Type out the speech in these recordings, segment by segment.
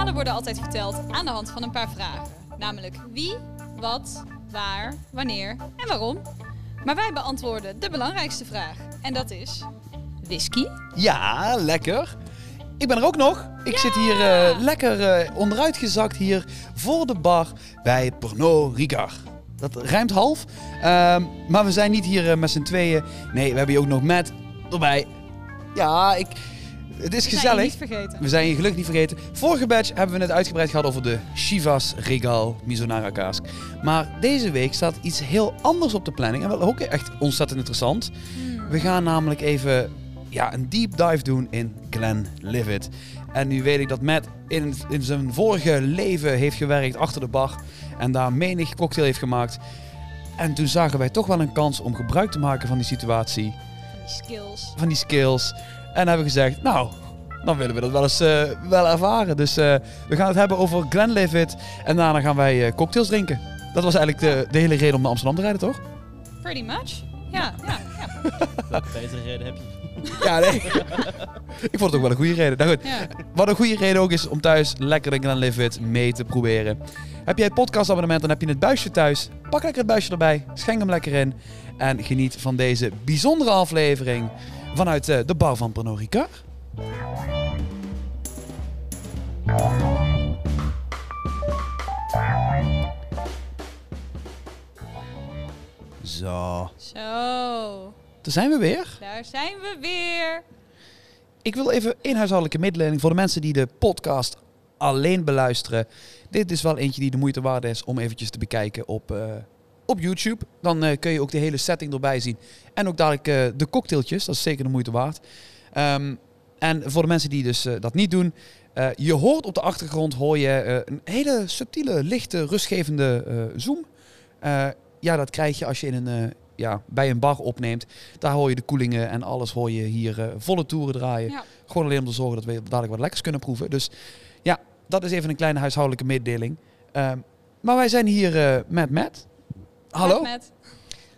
Verhalen worden altijd verteld aan de hand van een paar vragen. Namelijk wie, wat, waar, wanneer en waarom. Maar wij beantwoorden de belangrijkste vraag. En dat is... Whisky? Ja, lekker. Ik ben er ook nog. Ik zit hier eh, lekker eh, onderuitgezakt hier voor de bar bij Pernod Ricard. Dat rijmt half. Ehm, maar we zijn niet hier eh, met z'n tweeën. Nee, we hebben hier ook nog Matt erbij. Ja, ik, het is We zijn je gezellig. niet vergeten. We zijn je gelukkig niet vergeten. Vorige batch hebben we het uitgebreid gehad over de Chivas Regal Mizunara Cask. Maar deze week staat iets heel anders op de planning. En wel ook echt ontzettend interessant. We gaan namelijk even ja, een deep dive doen in Glenlivet. En nu weet ik dat Matt in, in zijn vorige leven heeft gewerkt achter de bar. En daar menig cocktail heeft gemaakt. En toen zagen wij toch wel een kans om gebruik te maken van die situatie. Skills. Van die skills. En hebben gezegd, nou, dan willen we dat wel eens eh, wel ervaren. Dus eh, we gaan het hebben over Glenlivet. En daarna gaan wij eh, cocktails drinken. Dat was eigenlijk de, de hele reden om naar Amsterdam te rijden, toch? Pretty much. Ja, ja, ja. Welke betere reden heb je? Ja, nee. ik vond het ook wel een goede reden. Nou goed, ja. wat een goede reden ook is om thuis lekker de Glenlivet mee te proberen. Heb jij het podcastabonnement, dan heb je het buisje thuis. Pak lekker het buisje erbij, schenk hem lekker in. En geniet van deze bijzondere aflevering vanuit eh, de bar van Pernod Ricard. Zo, Zo, daar zijn we weer. daar zijn we weer. Ik wil even één huishoudelijke mededeling voor de mensen die de podcast alleen beluisteren. Dit is wel eentje die de moeite waard is om eventjes te bekijken op, eh, op YouTube. Dan eh, kun je ook de hele setting erbij zien. En ook dadelijk eh, de cocktailtjes, dat is zeker de moeite waard. Ehm, en voor de mensen die dus eh, dat niet doen, je hoort op de achtergrond hoor je een hele subtiele, lichte, rustgevende zoom. Ja, dat krijg je als je in een, ja, bij een bar opneemt. Daar hoor je de koelingen en alles hoor je hier volle toeren draaien. Ja. Gewoon alleen om te zorgen dat we dadelijk wat lekkers kunnen proeven. Dus ja, dat is even een kleine huishoudelijke mededeling. Ehm, maar wij zijn hier eh, met Matt. Hallo. Met.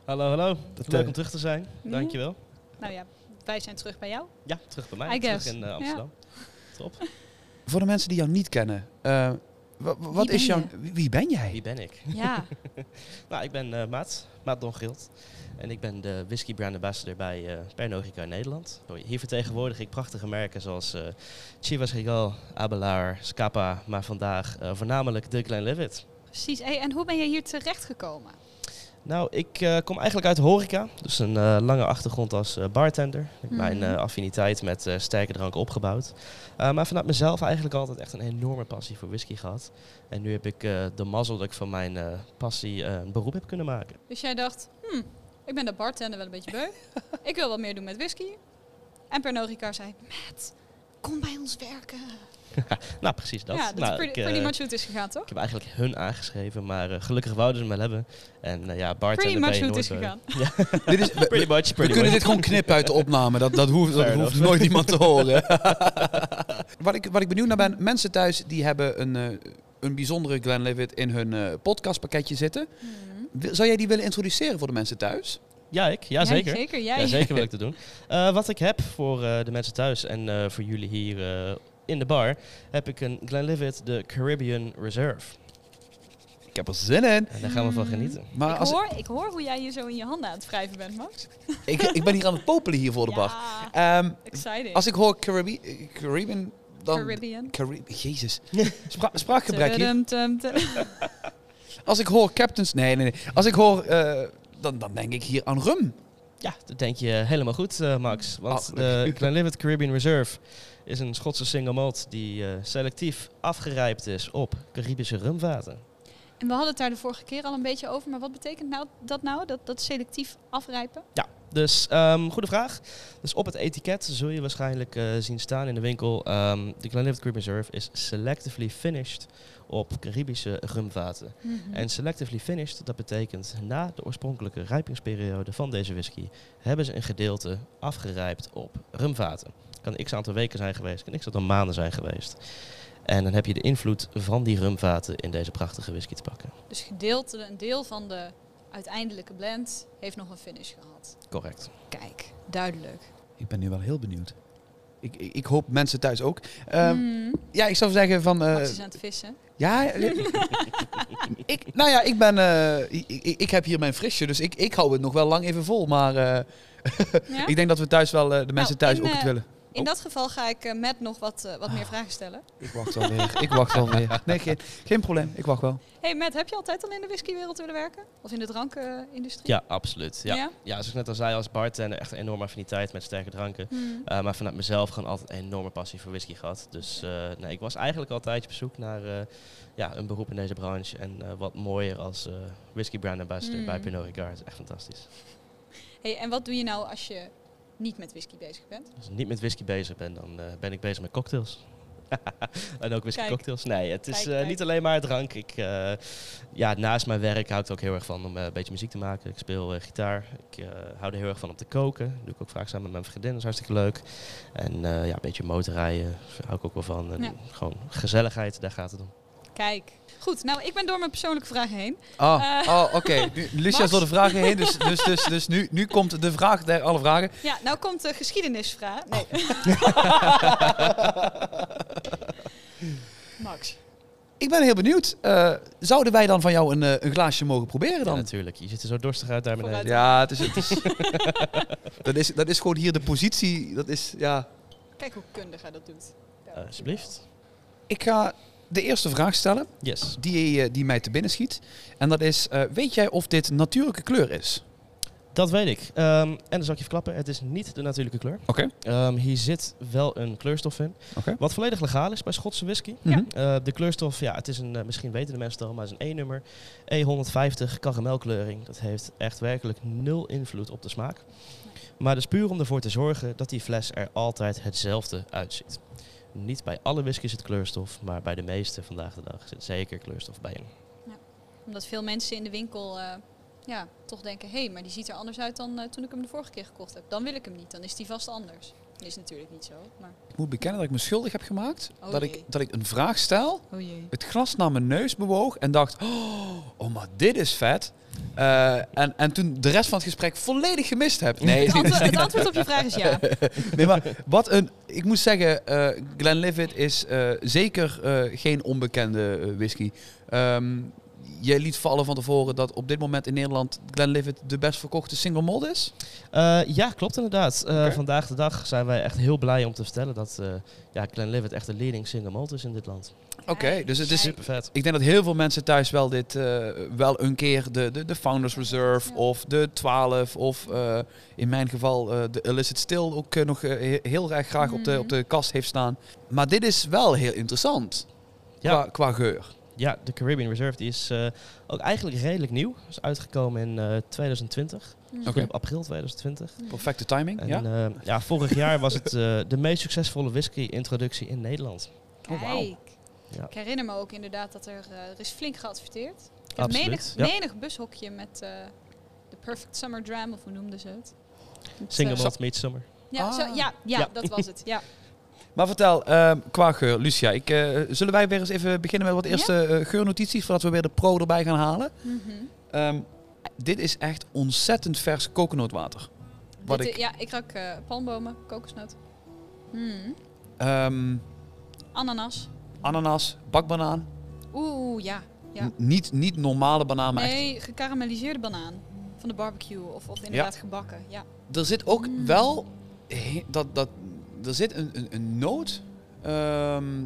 Hallo, hallo. Dat, Leuk eh, om terug te zijn. Dankjewel. Nou ja, wij zijn terug bij jou. Ja, terug bij mij. I terug guess. in eh, Amsterdam. Top. Voor de mensen die jou niet kennen. eh, wa- wa- wat is jouw... je? Wie, wie ben jij? Wie ben ik? Ja, Nou, ik ben eh Maat, Maat Don Gilt. En ik ben de whisky brand ambassador bij eh Pernod Ricard Nederland. Hier vertegenwoordig ik prachtige merken zoals eh Chivas Regal, Abelard, Scapa, maar vandaag eh, voornamelijk de Glenlivet. precies. Hey, en hoe ben je hier terecht gekomen? Nou, ik eh, kom eigenlijk uit horeca. Dus een eh, lange achtergrond als eh, bartender. Ik heb mijn Mhm. eh, affiniteit met sterke drank opgebouwd. Maar vanuit mezelf eigenlijk altijd echt een enorme passie voor whisky gehad. En nu heb ik de mazzel dat ik van mijn passie een beroep heb kunnen maken. Dus jij dacht, hm, ik ben de bartender wel een beetje beu. ik wil wat meer doen met whisky. En Pernod Ricard zei, Matt, kom bij ons werken. Nou, precies dat. ja, dat Nou, is pretty, ik, pretty much hoe het is gegaan, toch? ik heb eigenlijk hun aangeschreven, maar eh, gelukkig wouden ze me wel hebben. En eh, ja, bartender Pretty ben much hoe het is gegaan. Dit is, we, Pretty much, we pretty kunnen much. dit gewoon knippen uit de opname. Dat, dat hoeft, dat hoeft nooit iemand te horen. wat, ik, wat ik benieuwd naar ben, mensen thuis die hebben een, eh, een bijzondere Glenlivet in hun eh, podcastpakketje zitten. Mhm. Wil- Zou jij die willen introduceren voor de mensen thuis? Ja, ik. Ja, zeker. Zeker, jij. Ja, zeker wil ik dat doen. Eh, wat ik heb voor eh, de mensen thuis en eh, voor jullie hier eh, in de bar, heb ik een Glenlivet, de Caribbean Reserve. Ik heb er zin in. En daar gaan we van Mm. genieten. Maar ik, als, hoor, ik hoor hoe jij hier zo in je handen aan het wrijven bent, Max. ik, ik ben hier aan het popelen hier voor de bar. Ja, Ehm, exciting. als ik hoor Caribi Caribbean, dan... Caribbean. Cari- Jezus. Spra spraakgebrek hier. Als ik hoor Captains... Nee, nee, nee. Als ik hoor... eh, dan, dan denk ik hier aan rum. Ja, dat denk je helemaal goed, eh, Max. Want de Glenlivet Caribbean Reserve is een Schotse single malt die eh, selectief afgerijpt is op Caribische rumvaten. En we hadden het daar de vorige keer al een beetje over, maar wat betekent nou, dat nou? Dat, dat selectief afrijpen? Ja, dus ehm, goede vraag. Dus op het etiket zul je waarschijnlijk eh, zien staan in de winkel. ehm, de Glenlivet Caribbean Reserve is selectively finished op Caribische rumvaten. Mhm. En selectively finished, dat betekent na de oorspronkelijke rijpingsperiode van deze whisky, hebben ze een gedeelte afgerijpt op rumvaten. Kan x aantal weken zijn geweest, kan x aantal maanden zijn geweest. En dan heb je de invloed van die rumvaten in deze prachtige whisky te pakken. Dus gedeelte, een deel van de uiteindelijke blend heeft nog een finish gehad. Correct. Kijk, duidelijk. Ik ben nu wel heel benieuwd. Ik, ik, ik hoop mensen thuis ook. Ehm, Mm. Ja, ik zou zeggen van... eh, Max is aan het vissen. ja, eh, ik, nou ja, ik ben... eh, ik, ik, ik heb hier mijn frisje, dus ik, ik hou het nog wel lang even vol. Maar eh, Ja? ik denk dat we thuis wel, eh, de mensen thuis in, ook het eh, willen. In dat geval ga ik eh, Matt nog wat, eh, wat meer vragen stellen. Ik wacht alweer. ik wacht alweer. Nee, geen, geen probleem. Ik wacht wel. Hey Matt, heb je altijd al in de whiskywereld willen werken? Of in de drankenindustrie? Ja, absoluut. Ja. Ja? Ja? zoals ik net al zei, als bartender echt een enorme affiniteit met sterke dranken. Hmm. Uh, maar vanuit mezelf gewoon altijd een enorme passie voor whisky gehad. Dus uh, nee, ik was eigenlijk altijd op zoek naar uh, ja, een beroep in deze branche. En uh, wat mooier als whisky brand ambassador Mm. bij Pernod Ricard. Echt fantastisch. Hey, en wat doe je nou als je niet met whisky bezig bent? Als ik niet met whisky bezig ben, dan uh, ben ik bezig met cocktails. en ook whisky Kijk. cocktails. Nee, het is Kijk, kijk. niet alleen maar drank. Ik, uh, ja, naast mijn werk hou ik er ook heel erg van om een beetje muziek te maken. Ik speel gitaar. Ik hou er heel erg van om te koken. Dat doe ik ook vaak samen met mijn vriendin. Dat is hartstikke leuk. En ja, een beetje motorrijden. Daar hou ik ook wel van. En Ja. Gewoon gezelligheid, daar gaat het om. Kijk. Goed, nou ik ben door mijn persoonlijke vragen heen. Ah, Eh, oh, oké. Nu- Lucia is door de vragen heen, dus, dus, dus, dus nu, nu komt de vraag der alle vragen. Ja, nou komt de geschiedenisvraag. Nee. Max. Ik ben heel benieuwd. Eh, zouden wij dan van jou een, eh, een glaasje mogen proberen Ja, dan? natuurlijk. Je ziet er zo dorstig uit daar beneden. Ja, het is, het is, dat, is, dat is gewoon hier de positie. Dat is, ja. Kijk hoe kundig hij dat doet. Uh, alsjeblieft. Ik ga de eerste vraag stellen Yes. die, eh, die mij te binnen schiet. En dat is, eh, weet jij of dit natuurlijke kleur is? Dat weet ik. Ehm, en dan zal ik je verklappen, het is niet de natuurlijke kleur. Oké. Ehm, hier zit wel een kleurstof in. Oké. Wat volledig legaal is bij Schotse whisky. Mhm. Eh, de kleurstof, ja, het is een, misschien weten de mensen het al, maar het is een E-nummer. E150 karamelkleuring. Dat heeft echt werkelijk nul invloed op de smaak. Maar dat is puur om ervoor te zorgen dat die fles er altijd hetzelfde uitziet. Niet bij alle whisky zit kleurstof, maar bij de meeste vandaag de dag zit zeker kleurstof bij in. Omdat veel mensen in de winkel eh, ja, toch denken... hé, hey, maar die ziet er anders uit dan eh, toen ik hem de vorige keer gekocht heb. Dan wil ik hem niet, dan is die vast anders. Dat is natuurlijk niet zo, maar... Ik moet bekennen dat ik me schuldig heb gemaakt. Oh dat, ik, dat ik een vraag stel, Oh jee. het glas naar mijn neus bewoog en dacht... Oh, oh maar dit is vet. Eh, en, en toen de rest van het gesprek volledig gemist heb. Nee, Het antwoord, het antwoord op je vraag is ja. nee, maar wat een. Ik moet zeggen, eh Glenlivet is eh, zeker eh, geen onbekende whisky. Ehm jij liet vallen van tevoren dat op dit moment in Nederland Glenlivet de best verkochte single malt is. Eh, ja, klopt inderdaad. Eh. Vandaag de dag zijn wij echt heel blij om te vertellen dat uh, ja, Glenlivet echt de leading single malt is in dit land. Oké, dus het is. Super vet. Ik denk dat heel veel mensen thuis wel dit eh, wel een keer de, de, de Founders Reserve Ja. of de 12 of eh, in mijn geval eh, de Illicit Still ook nog he- heel erg graag op, de, Mhm. op de kast heeft staan. Maar dit is wel heel interessant Ja. qua, qua geur. Ja, de Caribbean Reserve die is eh, ook eigenlijk redelijk nieuw. Is uitgekomen in eh, 2020. Mm. Oké. Op april 2020. Perfecte timing, En ja? ja? ja, vorig jaar was het eh, de meest succesvolle whisky-introductie in Nederland. Oh. Kijk. Ja. Ik herinner me ook inderdaad dat er, eh, er is flink geadverteerd. Ik heb Absoluut, menig, ja. menig bushokje met eh, de Perfect Summer Dram, of hoe noemden ze het? Met, Single eh, malt meets summer. Ja, Ah. zo, ja, ja, Ja. dat was het. Ja. Maar vertel, ehm, qua geur, Lucia, ik, eh, zullen wij weer eens even beginnen met wat eerste eh, geurnotities voordat we weer de pro erbij gaan halen? Mhm. Ehm, dit is echt ontzettend vers kokosnootwater. Wat Dit, ik- Ja, ik ruik eh, palmbomen, kokosnoot. Hmm. Ehm, Ananas. ananas, bakbanaan. Oeh, ja. Ja. Niet, niet normale banaan, maar echt. Nee, gekarameliseerde banaan. Van de barbecue of, of inderdaad gebakken. Ja. Er zit ook Mm. wel... Dat, dat, er zit een, een, een noot ehm,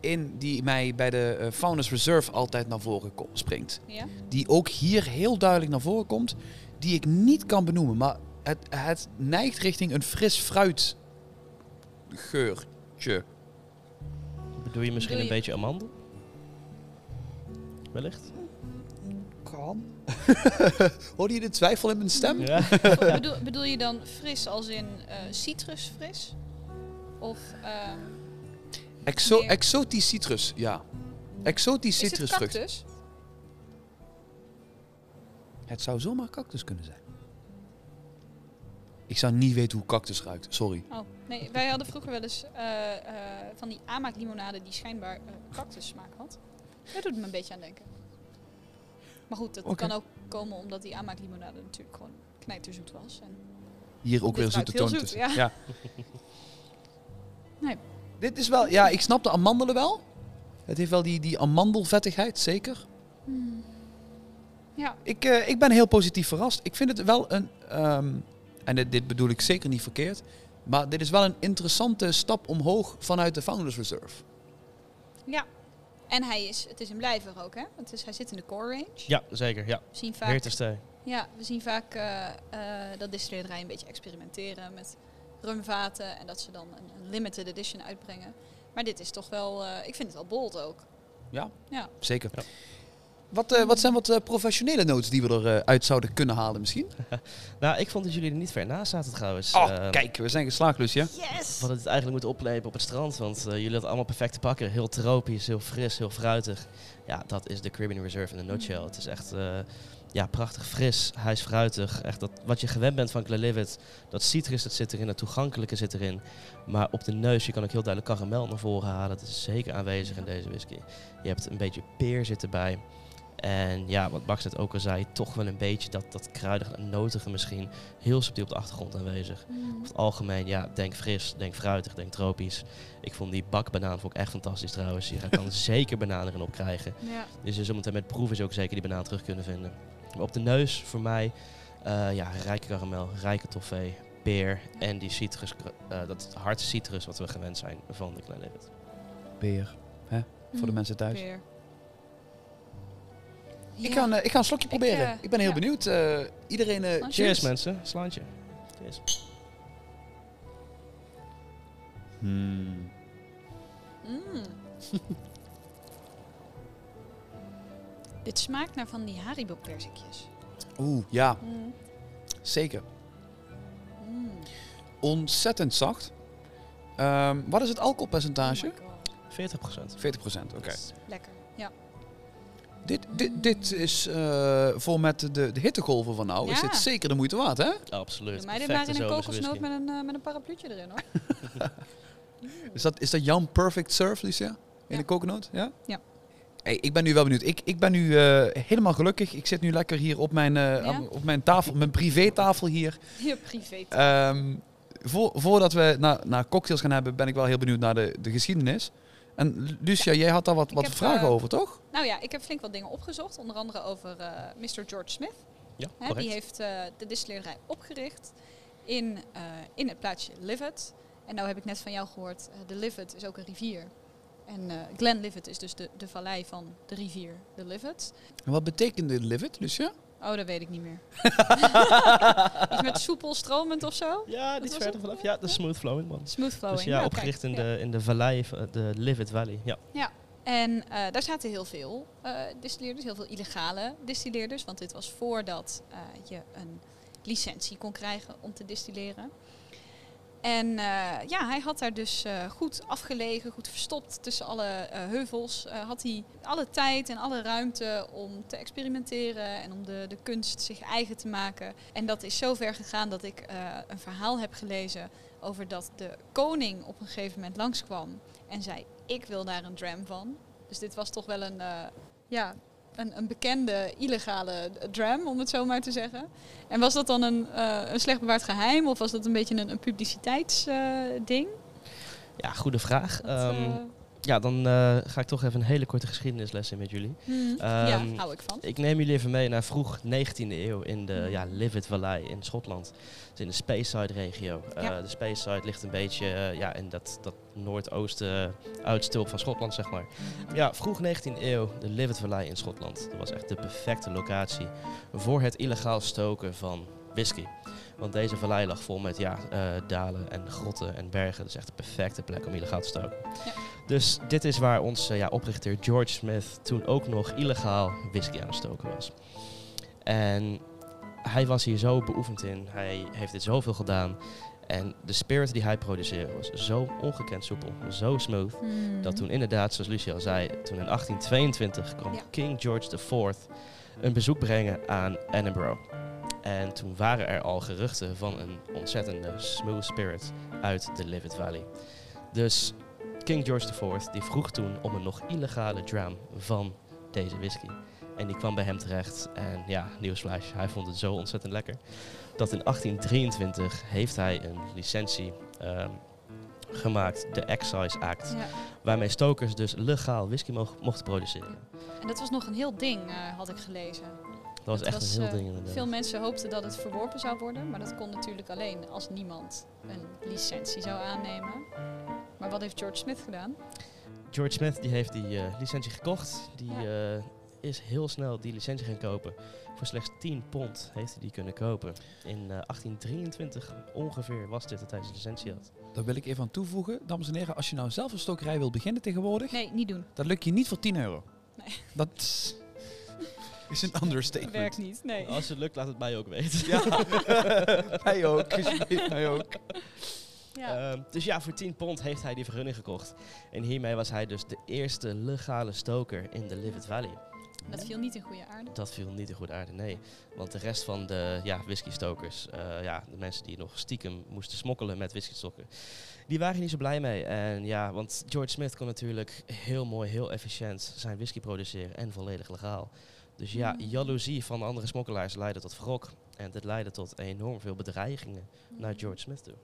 in die mij bij de eh, Founders Reserve altijd naar voren springt. ja. Die ook hier heel duidelijk naar voren komt. Die ik niet kan benoemen. Maar het, het neigt richting een fris fruit geurtje. Bedoel je misschien je- een beetje amandel? Wellicht? Kan. Hoorde je de twijfel in mijn stem? Ja. bedoel, bedoel je dan fris als in eh citrusfris? Of ehm, Exo Meer. exotisch citrus, ja. Exotisch is het citrusvrucht. cactus? Het zou zomaar cactus kunnen zijn. Ik zou niet weten hoe cactus ruikt, sorry. Oh, nee. Wij hadden vroeger wel eens eh, eh, van die aanmaaklimonade die schijnbaar eh cactus smaak had. Daar doet me een beetje aan denken. Maar goed, dat kan ook komen omdat die aanmaaklimonade natuurlijk gewoon knijterzoet was. En Hier ook weer zoete toon tussen. ja. Ja. Nee. Dit is wel, ja, ik snap de amandelen wel. Het heeft wel die, die amandelvettigheid, zeker. Hmm. Ja. Ik, eh, ik ben heel positief verrast. Ik vind het wel een, ehm, en dit, dit bedoel ik zeker niet verkeerd, maar dit is wel een interessante stap omhoog vanuit de Founders Reserve. Ja. En hij is, het is een blijver ook, hè? Het is, hij zit in de core range. Ja, zeker. Ja. We zien vaak, ja, we zien vaak eh, eh, dat distilleerderijen een beetje experimenteren met rumvaten en dat ze dan een, een limited edition uitbrengen. Maar dit is toch wel, eh, ik vind het wel bold ook. Ja, Ja. zeker. Ja. Wat, eh, wat zijn wat eh, professionele notes die we eruit uit zouden kunnen halen misschien? Nou, ik vond dat jullie er niet ver naast zaten trouwens. Oh, kijk, we zijn geslaagd, Lucia. Yes! We hadden het eigenlijk moeten oplepen op het strand, want eh, jullie hadden allemaal perfect te pakken. Heel tropisch, heel fris, heel fruitig. Ja, dat is de Caribbean Reserve in een nutshell. Het is echt eh, ja, prachtig fris, hij is fruitig. Echt dat, wat je gewend bent van Glenlivet, dat citrus dat zit erin, dat toegankelijke zit erin. Maar op de neus, je kan ook heel duidelijk karamel naar voren halen. Dat is zeker aanwezig in deze whisky. Je hebt een beetje peer zit erbij. En ja, wat Max net ook al zei, toch wel een beetje dat, dat kruidige en notige misschien heel subtiel op de achtergrond aanwezig. Mm. Over het algemeen, ja, denk fris, denk fruitig, denk tropisch. Ik vond die bakbanaan vond ik echt fantastisch trouwens. Je kan zeker bananen erin op krijgen. Ja. Dus je zometeen met proeven ik zeker die banaan terug kunnen vinden. Maar op de neus voor mij, eh, ja, rijke karamel, rijke toffee, peer en die citrus, eh, dat hard citrus wat we gewend zijn van de Glenlivet. Peer, hè? voor de Mm, mensen thuis. peer. Ik, ga, een, ik ga een slokje Ik, proberen. eh, ik ben heel ja. benieuwd. Eh, iedereen, eh. Cheers cheers. mensen, slaantje. Cheers. Hmm. Mm. Dit smaakt naar van die Haribo persikjes. Oeh, ja, Mm. zeker. Mm. Ontzettend zacht. Ehm, wat is het alcoholpercentage? Oh my God. 40%. 40%, oké. Is Lekker. Ja. Dit, dit, dit is eh, voor met de, de hittegolven van nou, is Ja. dit zeker de moeite waard, hè? Absoluut. Doe mij dit maar in een kokosnoot met een, eh, met een parapluutje erin hoor. Is dat, is dat jouw perfect serve, Lucia? In Ja. de coconut? Ja? Ja. Hey, ik ben nu wel benieuwd. Ik, ik ben nu eh, helemaal gelukkig. Ik zit nu lekker hier op mijn, eh, Ja? op mijn tafel, mijn privétafel hier. Je privé. Ehm, voor, voordat we naar, naar cocktails gaan hebben, ben ik wel heel benieuwd naar de, de geschiedenis. En Lucia, jij had daar wat, wat heb, vragen eh, over, toch? Nou ja, ik heb flink wat dingen opgezocht. Onder andere over eh, Mr. George Smith. Ja, die heeft eh, de distilleerderij opgericht in, eh, in het plaatsje Livet. En nou heb ik net van jou gehoord, eh, de Livet is ook een rivier. En eh Glenlivet is dus de, de vallei van de rivier de Livet. En wat betekende livid, Lucia? Oh, dat weet ik niet meer. Iets met soepel, stromend of zo? Ja, niet was verder het? vanaf. Ja, de smooth flowing man. Smooth flowing. Dus ja, Nou, opgericht kijk, in, ja. de, in de vallei, van de Livet Valley. Ja. En eh, daar zaten heel veel eh distilleerders, heel veel illegale distilleerders. Want dit was voordat eh, je een licentie kon krijgen om te distilleren. En eh, ja, hij had daar dus eh, goed afgelegen, goed verstopt tussen alle eh, heuvels. had hij alle tijd en alle ruimte om te experimenteren en om de, de kunst zich eigen te maken. En dat is zo ver gegaan dat ik een verhaal heb gelezen over dat de koning op een gegeven moment langskwam en zei: Ik wil daar een dram van. Dus dit was toch wel een, ja, een, een bekende illegale dram, om het zo maar te zeggen. En was dat dan een, eh, een slecht bewaard geheim of was dat een beetje een, een publiciteitsding? ja, goede vraag. Dat, Ehm, eh, ja, dan eh, ga ik toch even een hele korte geschiedenis in met jullie. hmm, ja, ehm, hou ik van. Ik neem jullie even mee naar vroeg 19e eeuw in de Mhm. ja, Livet Vallei in Schotland. Dus in de Speyside regio. Eh, de Speyside ligt een beetje eh, ja, in dat, dat noordoosten uitstulp van Schotland, zeg maar. Ja, vroeg 19e eeuw, de Livet Vallei in Schotland. Dat was echt de perfecte locatie voor het illegaal stoken van whisky. Want deze vallei lag vol met ja, dalen en grotten en bergen. Dus echt de perfecte plek om illegaal te stoken. Ja. Dus dit is waar onze ja, oprichter George Smith toen ook nog illegaal whisky aan het stoken was. En hij was hier zo beoefend in. Hij heeft dit zoveel gedaan. En de spirit die hij produceerde was zo ongekend soepel, zo smooth. Hmm. Dat toen inderdaad, zoals Lucie al zei, toen in 1822 kwam Ja. King George IV een bezoek brengen aan Edinburgh. En toen waren er al geruchten van een ontzettende smooth spirit uit de Livet Valley. Dus King George IV die vroeg toen om een nog illegale dram van deze whisky. En die kwam bij hem terecht. En ja, nieuwsflash, hij vond het zo ontzettend lekker. Dat in 1823 heeft hij een licentie ehm, gemaakt, de Excise Act. Ja. Waarmee stokers dus legaal whisky mochten produceren. En dat was nog een heel ding, eh, had ik gelezen. Dat was echt was, een heel eh, ding inderdaad. Veel mensen hoopten dat het verworpen zou worden, maar dat kon natuurlijk alleen als niemand een licentie zou aannemen. Maar wat heeft George Smith gedaan? George Smith die heeft die eh, licentie gekocht. Die eh, is heel snel die licentie gaan kopen. Voor slechts 10 pond heeft hij die kunnen kopen. In eh, 1823 ongeveer was dit dat hij zijn licentie had. Daar wil ik even aan toevoegen. Dames en heren, als je nou zelf een stokerij wil beginnen tegenwoordig, Nee, niet doen. dat lukt je niet voor 10 euro. Nee. Dat is- een Dat understatement. werkt niet. Nee. Als het lukt, laat het mij ook weten. Ja, mij ook. Mij ook. Ja. Ehm, dus ja, voor 10 pond heeft hij die vergunning gekocht. En hiermee was hij dus de eerste legale stoker in de Livet Valley. dat viel niet in goede aarde. Dat viel niet in goede aarde, nee. Want de rest van de ja, whisky-stokers, eh, ja, de mensen die nog stiekem moesten smokkelen met whisky-stokken, die waren niet zo blij mee. En ja, want George Smith kon natuurlijk heel mooi, heel efficiënt zijn whisky produceren en volledig legaal. Dus ja, Mm. jaloezie van andere smokkelaars leidde tot wrok. En dit leidde tot enorm veel bedreigingen naar George Smith toe.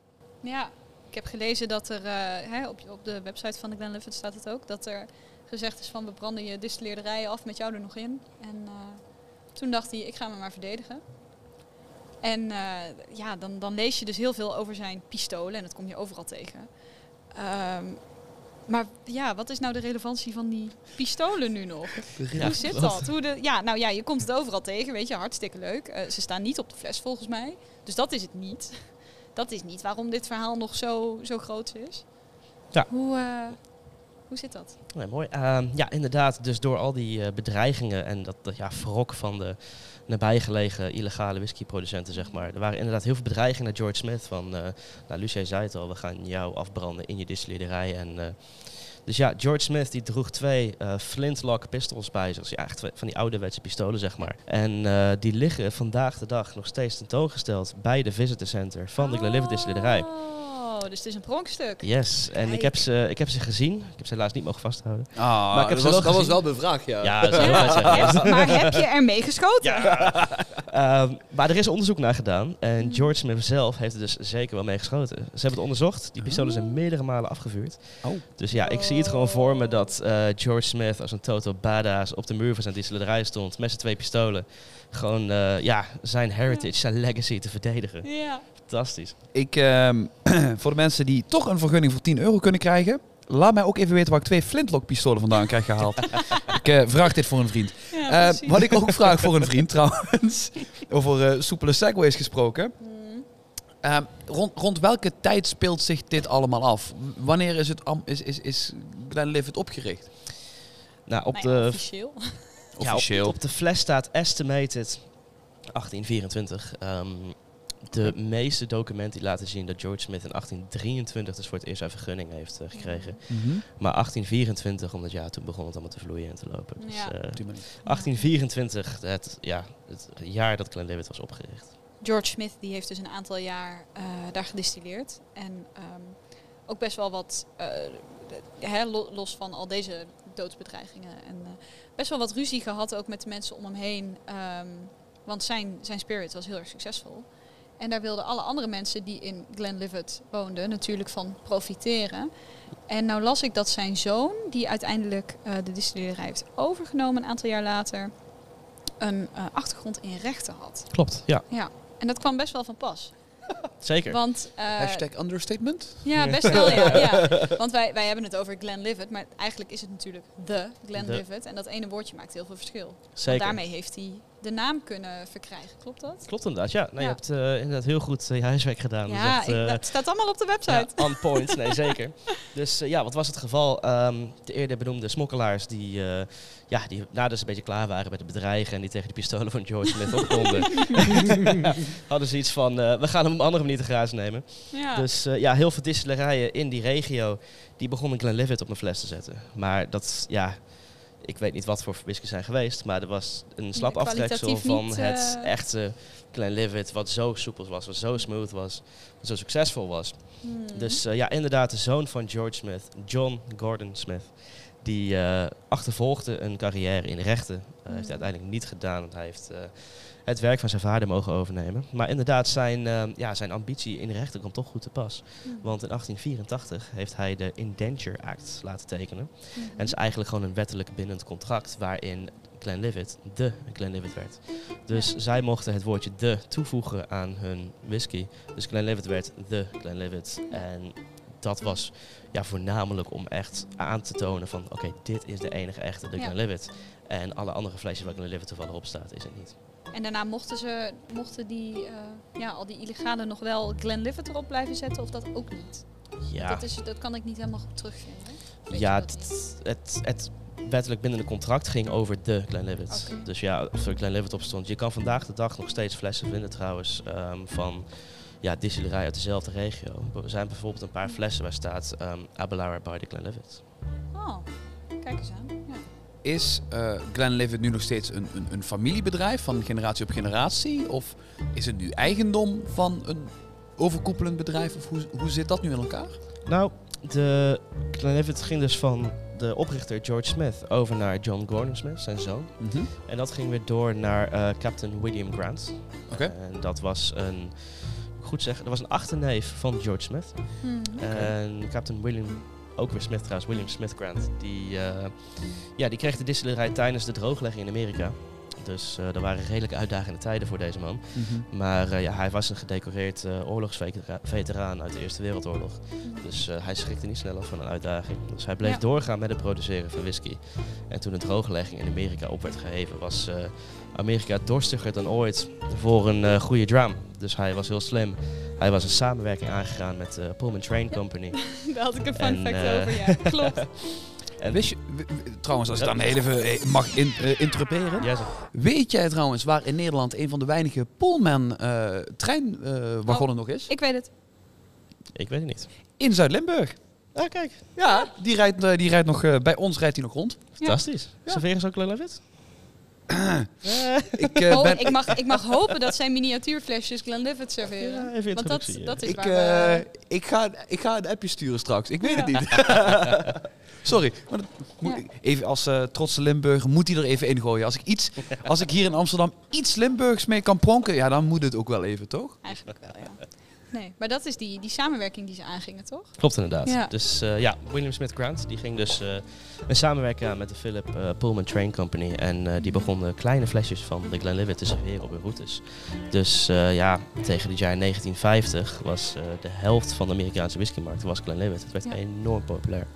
Ja, ik heb gelezen dat er, eh, hè, op, op de website van de Glenlivet staat het ook, dat er gezegd is van we branden je distilleerderijen af met jou er nog in. En eh, toen dacht hij, ik ga me maar verdedigen. En eh, ja, dan, dan lees je dus heel veel over zijn pistolen en dat kom je overal tegen. Ehm, maar ja, wat is nou de relevantie van die pistolen nu nog? Ja, Hoe zit dat? Hoe de, ja, nou ja, je komt het overal tegen, weet je, hartstikke leuk. Ze staan niet op de fles volgens mij, dus dat is het niet. Dat is niet waarom dit verhaal nog zo, zo groot is. Ja. Hoe, eh, hoe zit dat? Nee, mooi. Ehm, ja, inderdaad. Dus door al die eh, bedreigingen en dat, dat ja, wrok van de nabijgelegen illegale whiskyproducenten, zeg maar. Er waren inderdaad heel veel bedreigingen naar George Smith. Van, eh nou, Lucia zei het al, we gaan jou afbranden in je distillerij. En, eh, dus ja, George Smith die droeg twee eh, flintlock pistols bij zich. Dus ja, echt van die ouderwetse pistolen, zeg maar. En eh, die liggen vandaag de dag nog steeds tentoongesteld bij de Visitor Center van de Glenlivet distillerij. Dus het is een pronkstuk. Yes, en ik heb, ze, ik heb ze gezien. Ik heb ze helaas niet mogen vasthouden. Ah, Maar ik heb dat ze was, wel dat was gezien. wel bevraagd, ja. Ja, dat zeggen. Maar heb je ermee geschoten? Ehm, maar er is onderzoek naar gedaan. En Hmm. George Smith zelf heeft er dus zeker wel mee geschoten. Ze hebben het onderzocht. Die pistolen zijn Oh. meerdere malen afgevuurd. Oh. Dus ja, ik zie het gewoon voor me dat eh, George Smith als een total badass op de muur van zijn distillerij stond. Met zijn twee pistolen. Gewoon eh, ja, zijn heritage, zijn legacy te verdedigen. Ja. Fantastisch. Ik, ehm, voor de mensen die toch een vergunning voor 10 euro kunnen krijgen, laat mij ook even weten waar ik twee flintlock pistolen vandaan krijg gehaald. ik eh, vraag dit voor een vriend. Ja, Eh, wat ik ook vraag voor een vriend trouwens, over soepele segways gesproken. Hmm. Ehm, rond, rond welke tijd speelt zich dit allemaal af? Wanneer is, het, is, is, is Glenlivet opgericht? Nou, op Nou de officieel. Ja, op- Officieel. op, de fles staat estimated 1824. Ehm, de meeste documenten die laten zien dat George Smith in 1823 dus voor het eerst zijn vergunning heeft eh, gekregen. Mhm. Maar 1824, omdat ja, toen begon het allemaal te vloeien en te lopen. Dus, Ja. eh, Op die manier. 1824, het, ja, het jaar dat Glenlivet was opgericht. George Smith die heeft dus een aantal jaar eh, daar gedistilleerd. En ehm, ook best wel wat, eh, los van al deze doodsbedreigingen. En eh, best wel wat ruzie gehad ook met de mensen om hem heen. ehm, want zijn, zijn spirit was heel erg succesvol. En daar wilden alle andere mensen die in Glenlivet woonden natuurlijk van profiteren. En nou las ik dat zijn zoon, die uiteindelijk eh, de distillerij heeft overgenomen een aantal jaar later, een eh, achtergrond in rechten had. Klopt, ja, Ja, en dat kwam best wel van pas. zeker. Want, eh, Hashtag understatement? ja, best wel, ja. ja. Want wij, wij hebben het over Glenlivet, maar eigenlijk is het natuurlijk de Glenlivet. En dat ene woordje maakt heel veel verschil. Want zeker. daarmee heeft hij de naam kunnen verkrijgen, klopt dat? Klopt inderdaad, ja. Nou, Ja. Je hebt eh, inderdaad heel goed eh, je huiswerk gedaan. Ja, ik- eh, dat staat allemaal op de Ja, website. on point, nee zeker. Dus ja, wat was het geval? Ehm, de eerder benoemde smokkelaars die, ja, die nadat ze een beetje klaar waren met het bedreigen en die tegen de pistolen van George Smith opkonden, hadden ze iets van, we gaan hem op een andere manier te grazen nemen. Ja. Dus ja, heel veel distillerijen in die regio, die begonnen Glenlivet op een fles te zetten. Maar dat, ja, ik weet niet wat voor whisky zijn geweest, maar er was een slap aftreksel van niet, het eh, echte Glenlivet, wat zo soepel was, wat zo smooth was, wat zo succesvol was. Hmm. Dus eh, ja, inderdaad, de zoon van George Smith, John Gordon Smith, Die eh, achtervolgde een carrière in rechten. Uh, heeft Mm. hij uiteindelijk niet gedaan. want Hij heeft eh, het werk van zijn vader mogen overnemen. Maar inderdaad, zijn, eh, ja, zijn ambitie in rechten komt toch goed te pas. Want in 1884 heeft hij de Indenture Act laten tekenen. En het is eigenlijk gewoon een wettelijk bindend contract waarin Glenlivet de Glenlivet werd. Dus zij mochten het woordje de toevoegen aan hun whisky. Dus Glenlivet werd de Glenlivet. En dat was ja, voornamelijk om echt aan te tonen van oké, dit is de enige echte de Ja. Glenlivet. En alle andere flesjes waar Glenlivet toevallig op staat, is het niet. En daarna mochten ze, mochten die, eh, ja, al die illegalen nog wel Glenlivet erop blijven zetten of dat ook niet? Ja, Dat, is, dat kan ik niet helemaal goed terugvinden. Ja het, het, het wettelijk bindende contract ging over de Glenlivet. Oké. Dus ja, als er Glenlivet op stond. Je kan vandaag de dag nog steeds flessen vinden trouwens ehm, van ja, distillerij uit dezelfde regio. Er zijn bijvoorbeeld een paar flessen waar staat ehm Abelard by the Glenlivet. Oh, kijk eens aan. Ja. Is eh Glenlivet nu nog steeds een, een, een familiebedrijf van generatie op generatie? Of is het nu eigendom van een overkoepelend bedrijf? Of hoe, hoe zit dat nu in elkaar? Nou, de Glenlivet ging dus van de oprichter George Smith over naar John Gordon Smith, zijn zoon. En dat ging weer door naar eh, Captain William Grant. Oké. En dat was een, goed zeggen, dat was een achterneef van George Smith. Hmm. En Captain William, ook weer Smith trouwens, William Smith Grant, die, eh, ja, die kreeg de distillerij tijdens de drooglegging in Amerika. Dus eh er waren redelijk uitdagende tijden voor deze man. Maar eh, ja, hij was een gedecoreerd eh, oorlogsveteraan uit de Eerste Wereldoorlog. Dus eh, hij schrikte niet snel af van een uitdaging. Dus hij bleef Ja. doorgaan met het produceren van whisky. En toen de drooglegging in Amerika op werd geheven, was eh, Amerika dorstiger dan ooit voor een eh, goede dram. Dus hij was heel slim. Hij was een samenwerking aangegaan met de Pullman Train Company. Daar had ik een fun En, fact eh, over, ja. Klopt. En Wist je, trouwens, als ik dan even eh, mag in, eh, interruperen. Weet jij trouwens waar in Nederland een van de weinige Pullman eh treinwagonnen nog is? Ik weet het. ik weet het niet. In Zuid-Limburg. Ah, kijk. Ja, die rijdt, eh, die rijdt nog, eh, bij ons rijdt hij nog rond. Fantastisch. Ja. Serveren ze ook Glenlivet? Ik, eh, oh, ben, ik, mag, ik mag hopen dat zij miniatuurflesjes Glenlivet serveren. Ja, even Want dat, dat is ik, waar eh, we- ik, ga, ik ga een appje sturen straks. Ik weet het niet. Sorry. Maar dat moet Ja. ik- even als eh, trotse Limburger moet hij er even in gooien. Als ik, iets, als ik hier in Amsterdam iets Limburgs mee kan pronken, ja, dan moet het ook wel even, toch? Eigenlijk wel, ja. Nee, maar dat is die, die samenwerking die ze aangingen, toch? Klopt inderdaad. Ja. Dus eh, ja, William Smith Grant die ging dus eh, een samenwerking aan met de Philip eh, Pullman Train Company. En die begonnen kleine flesjes van de Glenlivet te serveren op hun routes. Dus ja, tegen het jaar 1950 was de helft van de Amerikaanse whiskymarkt was Glenlivet. Het werd Ja. enorm populair.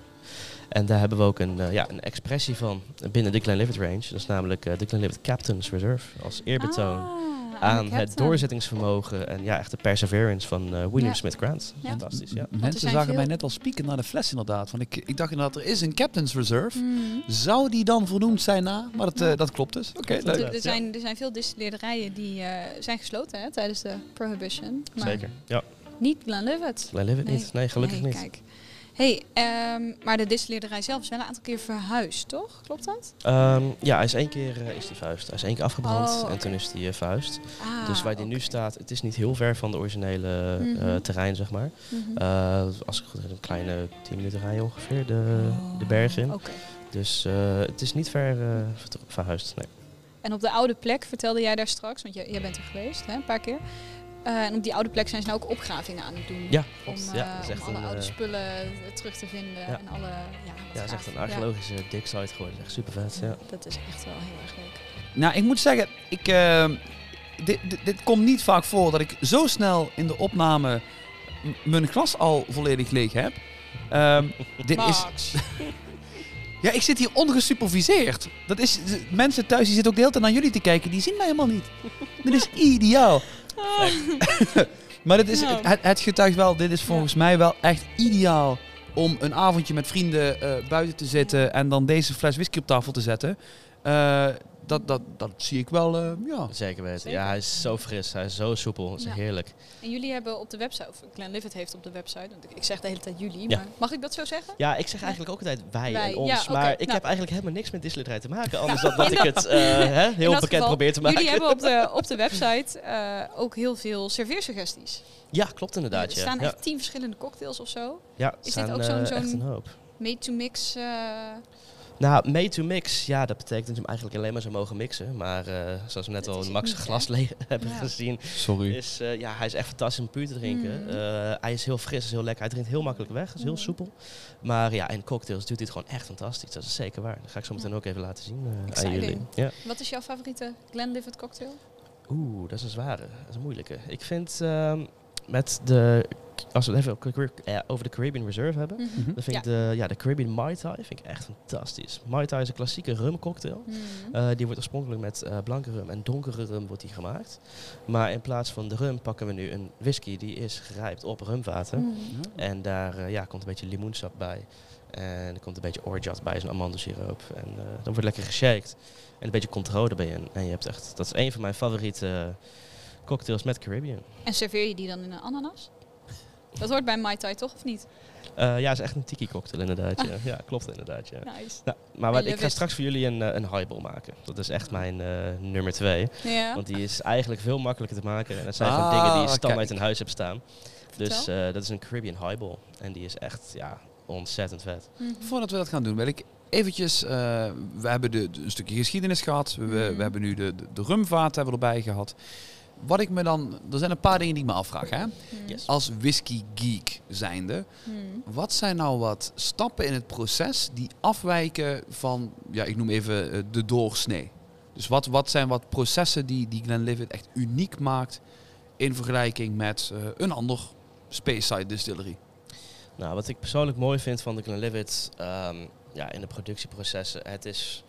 En daar hebben we ook een, ja, een expressie van binnen de Glenlivet range. Dat is namelijk eh, de Glenlivet Captain's Reserve als eerbetoon. Ah, aan het doorzettingsvermogen en ja, echt de perseverance van eh, William Ja. Smith Grant. Ja. Fantastisch, ja. Mensen zagen veel- mij net al spieken naar de fles inderdaad. Want ik, ik dacht inderdaad, er is een Captain's Reserve. Hmm. Zou die dan vernoemd zijn na? Maar dat, eh, dat klopt dus. Oké, leuk. Er, er, zijn, er zijn veel distilleerderijen die eh, zijn gesloten hè, tijdens de Prohibition. Maar Zeker. Ja, niet Glenlivet. Glenlivet niet. Nee, gelukkig Nee, niet. Kijk. Hey, ehm, maar de distilleerderij zelf is wel een aantal keer verhuisd, toch? Klopt dat? Ehm, ja, hij is één keer eh, is die verhuisd. Hij is één keer afgebrand Oh, en toen is hij verhuisd. Ah, dus waar hij nu staat, het is niet heel ver van de originele eh, Mhm. terrein, zeg maar. Mhm. Als ik goed heb, een kleine 10 minuten rijden ongeveer de, de berg in. Oh. Dus het is niet ver ver- verhuisd, nee. En op de oude plek vertelde jij daar straks, want jij, jij bent er geweest, hè, een paar keer. Eh, en op die oude plek zijn ze nou ook opgravingen aan het doen. Ja, Om, eh, ja, dat is om alle een, oude eh, spullen terug te vinden. Ja. En alle, ja, ja, het is echt een archeologische dig site geworden. Dat is echt super vet. Ja. Dat is echt wel heel erg leuk. Nou, ik moet zeggen, ik, eh, dit, dit, dit komt niet vaak voor dat ik zo snel in de opname mijn glas al volledig leeg heb. Ehm, dit is, Max. ja, ik zit hier ongesuperviseerd. Dat is, mensen thuis die zitten ook de hele tijd naar jullie te kijken, die zien mij helemaal niet. dit is ideaal. Maar dit is, het, het getuigt wel, dit is volgens mij wel echt ideaal om een avondje met vrienden eh, buiten te zitten en dan deze fles whisky op tafel te zetten. Eh, dat, dat, dat zie ik wel, eh, ja. Zeker weten. Zeker. Ja, hij is zo fris. Hij is zo soepel. Het is Ja. heerlijk. En jullie hebben op de website, of Glenlivet heeft op de website, want ik, ik zeg de hele tijd jullie, Ja. maar mag ik dat zo zeggen? Ja, ik zeg eigenlijk ook altijd wij, Wij, en ons. ja, maar ik nou. heb eigenlijk helemaal niks met distillerij te maken. Anders Nou, dan dat ik dat- het eh, hè, heel dat bekend geval, probeer te maken. Jullie hebben op de, op de website eh, ook heel veel serveersuggesties. Ja, klopt inderdaad. er staan ja. echt tien verschillende cocktails of zo. ja, dit staan, ook zo'n- zo'n- echt Nou, made to mix, ja, dat betekent dat je hem eigenlijk alleen maar zou mogen mixen. Maar eh, zoals we net Dat al in Max' niet, glas le- hebben Ja. gezien, Sorry. is, eh, ja, hij is echt fantastisch om puur te drinken. Mhm. Eh, hij is heel fris, is heel lekker. Hij drinkt heel makkelijk weg, is heel Mhm. soepel. Maar ja, in cocktails doet hij het gewoon echt fantastisch. Dat is zeker waar. Dat ga ik zo meteen Ja. ook even laten zien eh, aan jullie. Ja. Wat is jouw favoriete Glenlivet cocktail? Oeh, dat is een zware. Dat is een moeilijke. Ik vind ehm, met de... Als we het even over eh, over de Caribbean Reserve hebben... Mhm. Dan vind ik de, ja, de Caribbean Mai Tai vind ik echt fantastisch. Mai Tai is een klassieke rumcocktail. Mhm. Eh, die wordt oorspronkelijk met eh, blanke rum en donkere rum wordt die gemaakt. Maar in plaats van de rum pakken we nu een whisky die is gerijpt op rumvaten. Mhm. En daar eh, ja, komt een beetje limoensap bij. En er komt een beetje orgeat bij, zo'n amandelsiroop. En eh, dan wordt lekker geshaked. En een beetje controle erbij in. En je hebt echt, dat is een van mijn favoriete cocktails met Caribbean. En serveer je die dan in een ananas? Dat hoort bij Mai Tai toch, of niet? Eh, ja, het is echt een tiki cocktail inderdaad. Ja, ja klopt inderdaad. Ja. Nice. Nou, maar wat, ik ga it. straks voor jullie een, eh, een highball maken. Dat is echt mijn eh, nummer twee. Ja. Want die is eigenlijk veel makkelijker te maken. En dat zijn van Ah, dingen die je standaard kijk. in huis hebt staan. Dus eh, dat is een Caribbean highball. En die is echt ja, ontzettend vet. Mhm. Voordat we dat gaan doen, wil ik eventjes... eh, we hebben de, de- een stukje geschiedenis gehad. We, we- Mhm. we hebben nu de, de, de rumvaat hebben we erbij gehad. Wat ik me dan... Er zijn een paar dingen die ik me afvraag, hè. Yes. Als whisky geek zijnde. Mhm. Wat zijn nou wat stappen in het proces die afwijken van... Ja, ik noem even eh, de doorsnee. Dus wat, wat zijn wat processen die, die Glenlivet echt uniek maakt... in vergelijking met eh, een ander Speyside distillery? Nou, wat ik persoonlijk mooi vind van de Glenlivet ehm, ja, in de productieprocessen, het is...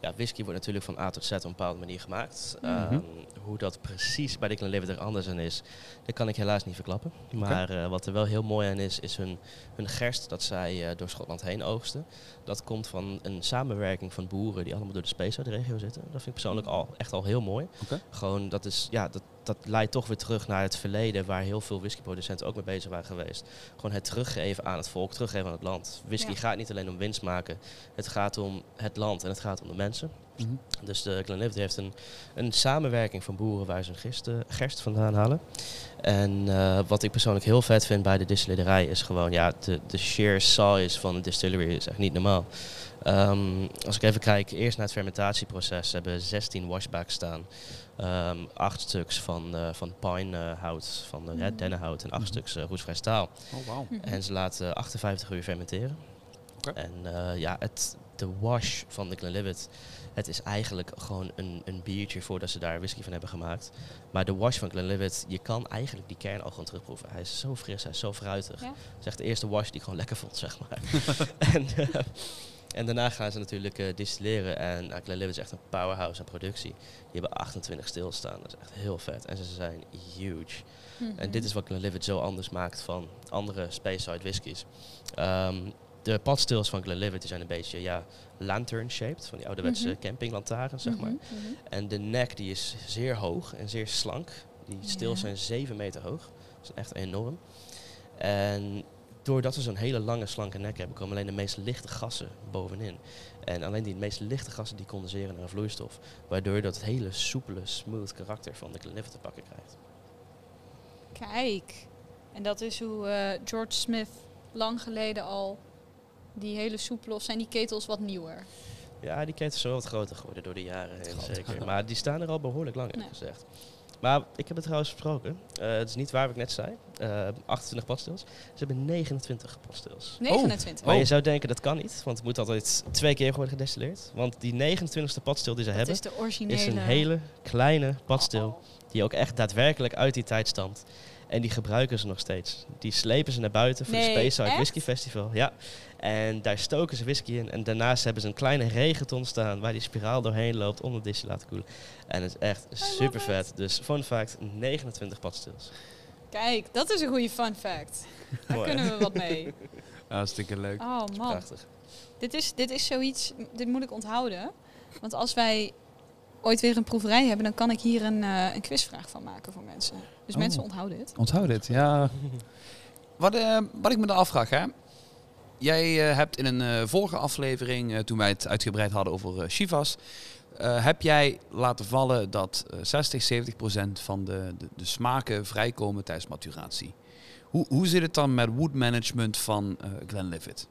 Ja, whisky wordt natuurlijk van A tot Z op een bepaalde manier gemaakt. Mhm. Ehm, hoe dat precies bij de Glenlivet er anders aan is, dat kan ik helaas niet verklappen. Maar eh, wat er wel heel mooi aan is, is hun, hun gerst dat zij eh, door Schotland heen oogsten. Dat komt van een samenwerking van boeren die allemaal door de Speyside-regio zitten. Dat vind ik persoonlijk al, echt al heel mooi. Oké. Gewoon, dat, is, ja, dat, dat leidt toch weer terug naar het verleden waar heel veel whiskyproducenten ook mee bezig waren geweest. Gewoon het teruggeven aan het volk, teruggeven aan het land. Whisky Ja. gaat niet alleen om winst maken, het gaat om het land en het gaat om de mensen. Mhm. Dus de Glenlivet heeft een, een samenwerking van boeren waar ze hun gerst, eh, gerst vandaan halen. En eh, wat ik persoonlijk heel vet vind bij de distillerij is gewoon, ja, de, de sheer size van de distillery is echt niet normaal. Ehm, als ik even kijk, eerst naar het fermentatieproces, ze hebben 16 washbacks staan. Ehm, acht stuks van, eh van pinehout, van uh, Mhm. dennenhout en acht Mhm. stuks uh, roestvrij staal. Oh, wauw. Mhm. En ze laten 58 uur fermenteren. Oké. En eh, ja, het, de wash van de Glenlivet, het is eigenlijk gewoon een, een biertje voordat ze daar whisky van hebben gemaakt. Maar de wash van Glenlivet, je kan eigenlijk die kern al gewoon terugproeven. Hij is zo fris, hij is zo fruitig. Ja. Het is echt de eerste wash die ik gewoon lekker vond, zeg maar. en, eh, en daarna gaan ze natuurlijk eh, distilleren. En uh, Glenlivet is echt een powerhouse aan productie. Die hebben 28 stilstaan, dat is echt heel vet. En ze zijn huge. Mhm. En dit is wat Glenlivet zo anders maakt van andere Speyside whiskies. Ehm, de padstils van Glenlivet zijn een beetje ja, lantern-shaped, van die ouderwetse Mhm. campinglantaarns, zeg maar. Mhm, mhm. En de nek die is zeer hoog en zeer slank. Die stils Ja. zijn 7 meter hoog. Dat is echt enorm. En doordat ze zo'n hele lange slanke nek hebben, komen alleen de meest lichte gassen bovenin. En alleen die meest lichte gassen die condenseren naar een vloeistof. Waardoor je dat hele soepele, smooth karakter van de Glenlivet te pakken krijgt. Kijk. En dat is hoe eh, George Smith lang geleden al die hele soepele, of zijn die ketels wat nieuwer? Ja, die ketens zijn wel wat groter geworden door de jaren heen, zeker. Maar die staan er al behoorlijk lang, heb Nee. gezegd. Maar ik heb het trouwens besproken. Eh, het is niet waar wat ik net zei. Eh 28 padstils. Ze hebben 29 padstils. 29. Maar Oh. je zou denken dat kan niet, want het moet altijd twee keer worden gedestilleerd. Want die 29ste padstil die ze dat hebben, is de originele. is een hele kleine padstil. Oh. Die ook echt daadwerkelijk uit die tijd stamt. En die gebruiken ze nog steeds. Die slepen ze naar buiten voor Nee, de Speyside echt? Whisky Festival. Ja. En daar stoken ze whisky in. En daarnaast hebben ze een kleine regenton staan waar die spiraal doorheen loopt om het te laten koelen. En het is echt super vet. Dus fun fact, 29 padstils. Kijk, dat is een goede fun fact. Daar Mooi, kunnen we wat mee. Hartstikke leuk. Oh man, Prachtig. dit is, dit is zoiets, dit moet ik onthouden. Want als wij ooit weer een proeverij hebben, dan kan ik hier een, eh, een quizvraag van maken voor mensen. Dus Oh. mensen onthouden dit. Onthoud dit, ja. Wat, eh, wat ik me dan afvraag, hè. Jij eh, hebt in een eh, vorige aflevering, eh, toen wij het uitgebreid hadden over eh, Shivas, eh, heb jij laten vallen dat eh 60, 70 procent van de, de, de smaken vrijkomen tijdens maturatie. Hoe, hoe zit het dan met wood management van eh Glenlivet?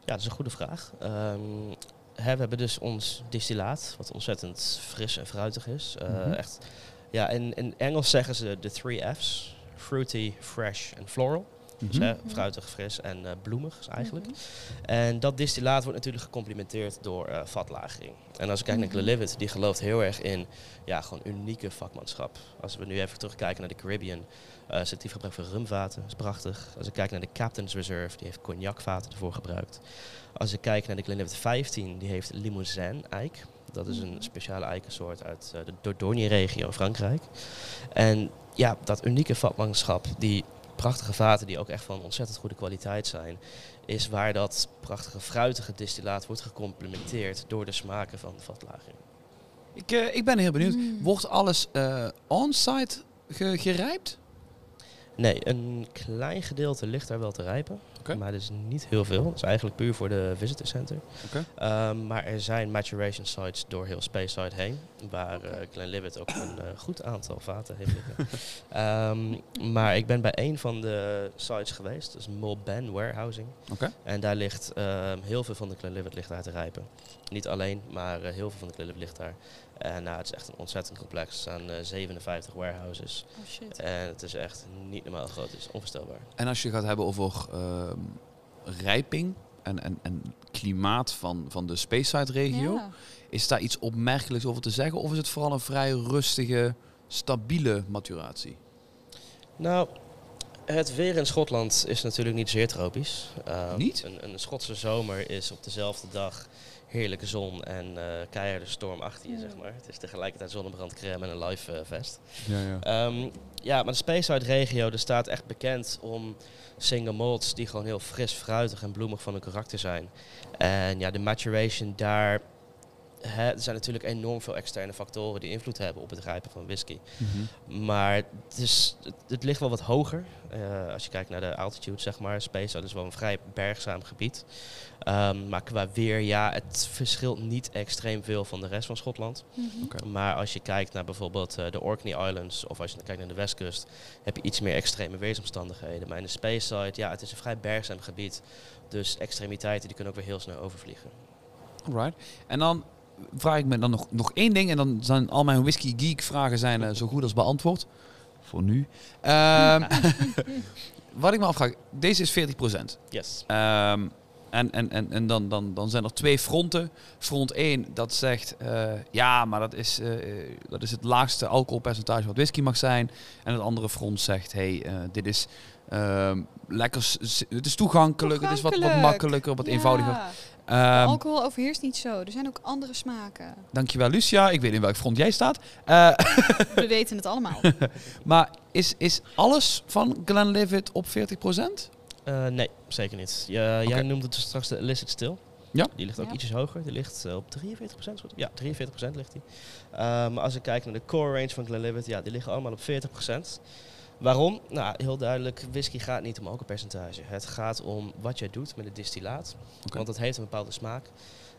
Ja, dat is een goede vraag. Ehm, hè, we hebben dus ons distillaat, wat ontzettend fris en fruitig is. Eh, Mhm. echt, ja, in, in Engels zeggen ze de three F's. Fruity, fresh en floral. Dus Mhm. hè, fruitig, fris en eh, bloemig is eigenlijk. Mhm. En dat distillaat wordt natuurlijk gecomplimenteerd door eh, vatlagering. En als ik kijk naar Mhm. Glenlivet, die gelooft heel erg in ja, gewoon unieke vakmanschap. Als we nu even terugkijken naar de Caribbean, selectief gebruik van rumvaten, is prachtig. Als ik kijk naar de Captain's Reserve, die heeft cognacvaten ervoor gebruikt. Als ik kijk naar de Glenlivet 15, die heeft limousin-eik. Dat is een speciale eikensoort uit eh, de Dordogne-regio in Frankrijk. En ja, dat unieke vakmanschap, die prachtige vaten die ook echt van ontzettend goede kwaliteit zijn, is waar dat prachtige fruitige distillaat wordt gecomplementeerd door de smaken van de vatlagering. Ik, eh, ik ben heel benieuwd. Mm. Wordt alles eh on-site ge- gerijpt? Nee, een klein gedeelte ligt daar wel te rijpen, maar dat is niet heel veel. Dat is eigenlijk puur voor de visitor center. Ehm, maar er zijn maturation sites door heel Speyside heen, waar eh Glenlivet ook een eh, goed aantal vaten heeft liggen. Ehm, maar ik ben bij een van de sites geweest, dat is Mulben Warehousing. En daar ligt ehm, heel veel van de Glenlivet ligt daar te rijpen. Niet alleen, maar eh, heel veel van de Glenlivet ligt daar. En nou, het is echt een ontzettend complex. Er staan eh, 57 warehouses. Oh shit. En het is echt niet normaal groot. Het is onvoorstelbaar. En als je gaat hebben over ehm, rijping en, en, en klimaat van, van de Speyside-regio, Ja. is daar iets opmerkelijks over te zeggen? Of is het vooral een vrij rustige, stabiele maturatie? Nou, het weer in Schotland is natuurlijk niet zeer tropisch. Ehm, Niet? Een, een Schotse zomer is op dezelfde dag heerlijke zon en eh keiharde storm achter je, Ja. zeg maar. Het is tegelijkertijd zonnebrandcrème en een live eh, vest. Ja, ja. Ehm, ja, maar de Speyside regio er staat echt bekend om single malts die gewoon heel fris, fruitig en bloemig van hun karakter zijn. En ja, de maturation daar, hè, er zijn natuurlijk enorm veel externe factoren die invloed hebben op het rijpen van whisky. Mhm. Maar het, is, het, het ligt wel wat hoger. Eh, als je kijkt naar de altitude, zeg maar. Speyside is wel een vrij bergzaam gebied. Ehm, maar qua weer, ja, het verschilt niet extreem veel van de rest van Schotland. Mhm. Oké. Maar als je kijkt naar bijvoorbeeld eh, de Orkney Islands of als je kijkt naar de westkust, heb je iets meer extreme weersomstandigheden. Maar in de Speyside, ja, het is een vrij bergzaam gebied. Dus extremiteiten die kunnen ook weer heel snel overvliegen. Alright. En dan vraag ik me dan nog, nog één ding. En dan zijn al mijn whisky geek vragen zijn, eh, zo goed als beantwoord. Voor nu. Ehm, wat ik me afvraag. Deze is 40%. Yes. Ehm, en en, en, en dan, dan, dan zijn er twee fronten. Front 1 dat zegt, eh, ja, maar dat is, eh, dat is het laagste alcoholpercentage wat whisky mag zijn. En het andere front zegt, hey, eh, dit is ehm, lekker, het is toegankelijk, het is wat, wat makkelijker, wat Ja. eenvoudiger. Ehm, alcohol overheerst niet zo. Er zijn ook andere smaken. dankjewel Lucia, ik weet niet in welk front jij staat. Eh, We weten het allemaal. maar is, is alles van Glenlivet op 40%? Eh, nee, zeker niet. Oké. Jij noemde dus straks de illicit still. Ja. Die ligt ook Ja. ietsjes hoger. Die ligt eh, op 43%. goed? Ja, 43% ligt die. Ehm, als ik kijk naar de core range van Glenlivet, ja, die liggen allemaal op 40%. Waarom? Nou, heel duidelijk, whisky gaat niet om alcoholpercentage. Het gaat om wat jij doet met het distillaat. Want het heeft een bepaalde smaak.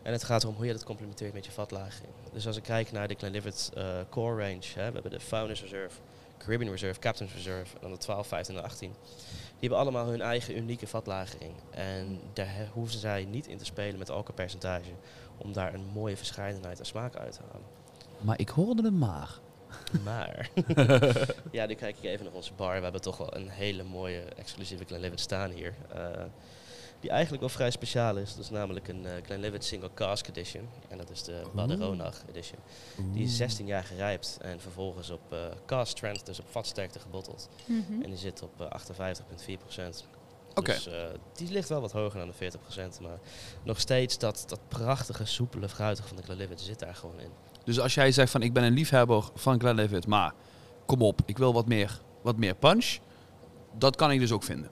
En het gaat erom hoe je dat complementeert met je vatlagering. Dus als ik kijk naar de Glenlivet eh, core range, hè, we hebben de Founders Reserve, Caribbean Reserve, Captain's Reserve en dan de 12, 15 en 18. Die hebben allemaal hun eigen unieke vatlagering. En daar hoeven zij niet in te spelen met alcoholpercentage om daar een mooie verscheidenheid en smaak uit te halen. Maar ik hoorde het maar. Maar, ja, nu kijk ik even naar onze bar. We hebben toch wel een hele mooie exclusieve Glenlivet staan hier. eh, die eigenlijk wel vrij speciaal is. Dat is namelijk een eh Glenlivet Single Cask Edition. En dat is de Baderonach Edition. Die is 16 jaar gerijpt en vervolgens op eh cask strength, dus op vatsterkte gebotteld. Mhm. En die zit op eh, 58,4%. Oké. Dus eh, die ligt wel wat hoger dan de 40%. Maar nog steeds dat, dat prachtige, soepele, fruitige van de Glenlivet zit daar gewoon in. Dus als jij zegt van ik ben een liefhebber van Glenlivet, maar kom op, ik wil wat meer, wat meer punch. Dat kan ik dus ook vinden.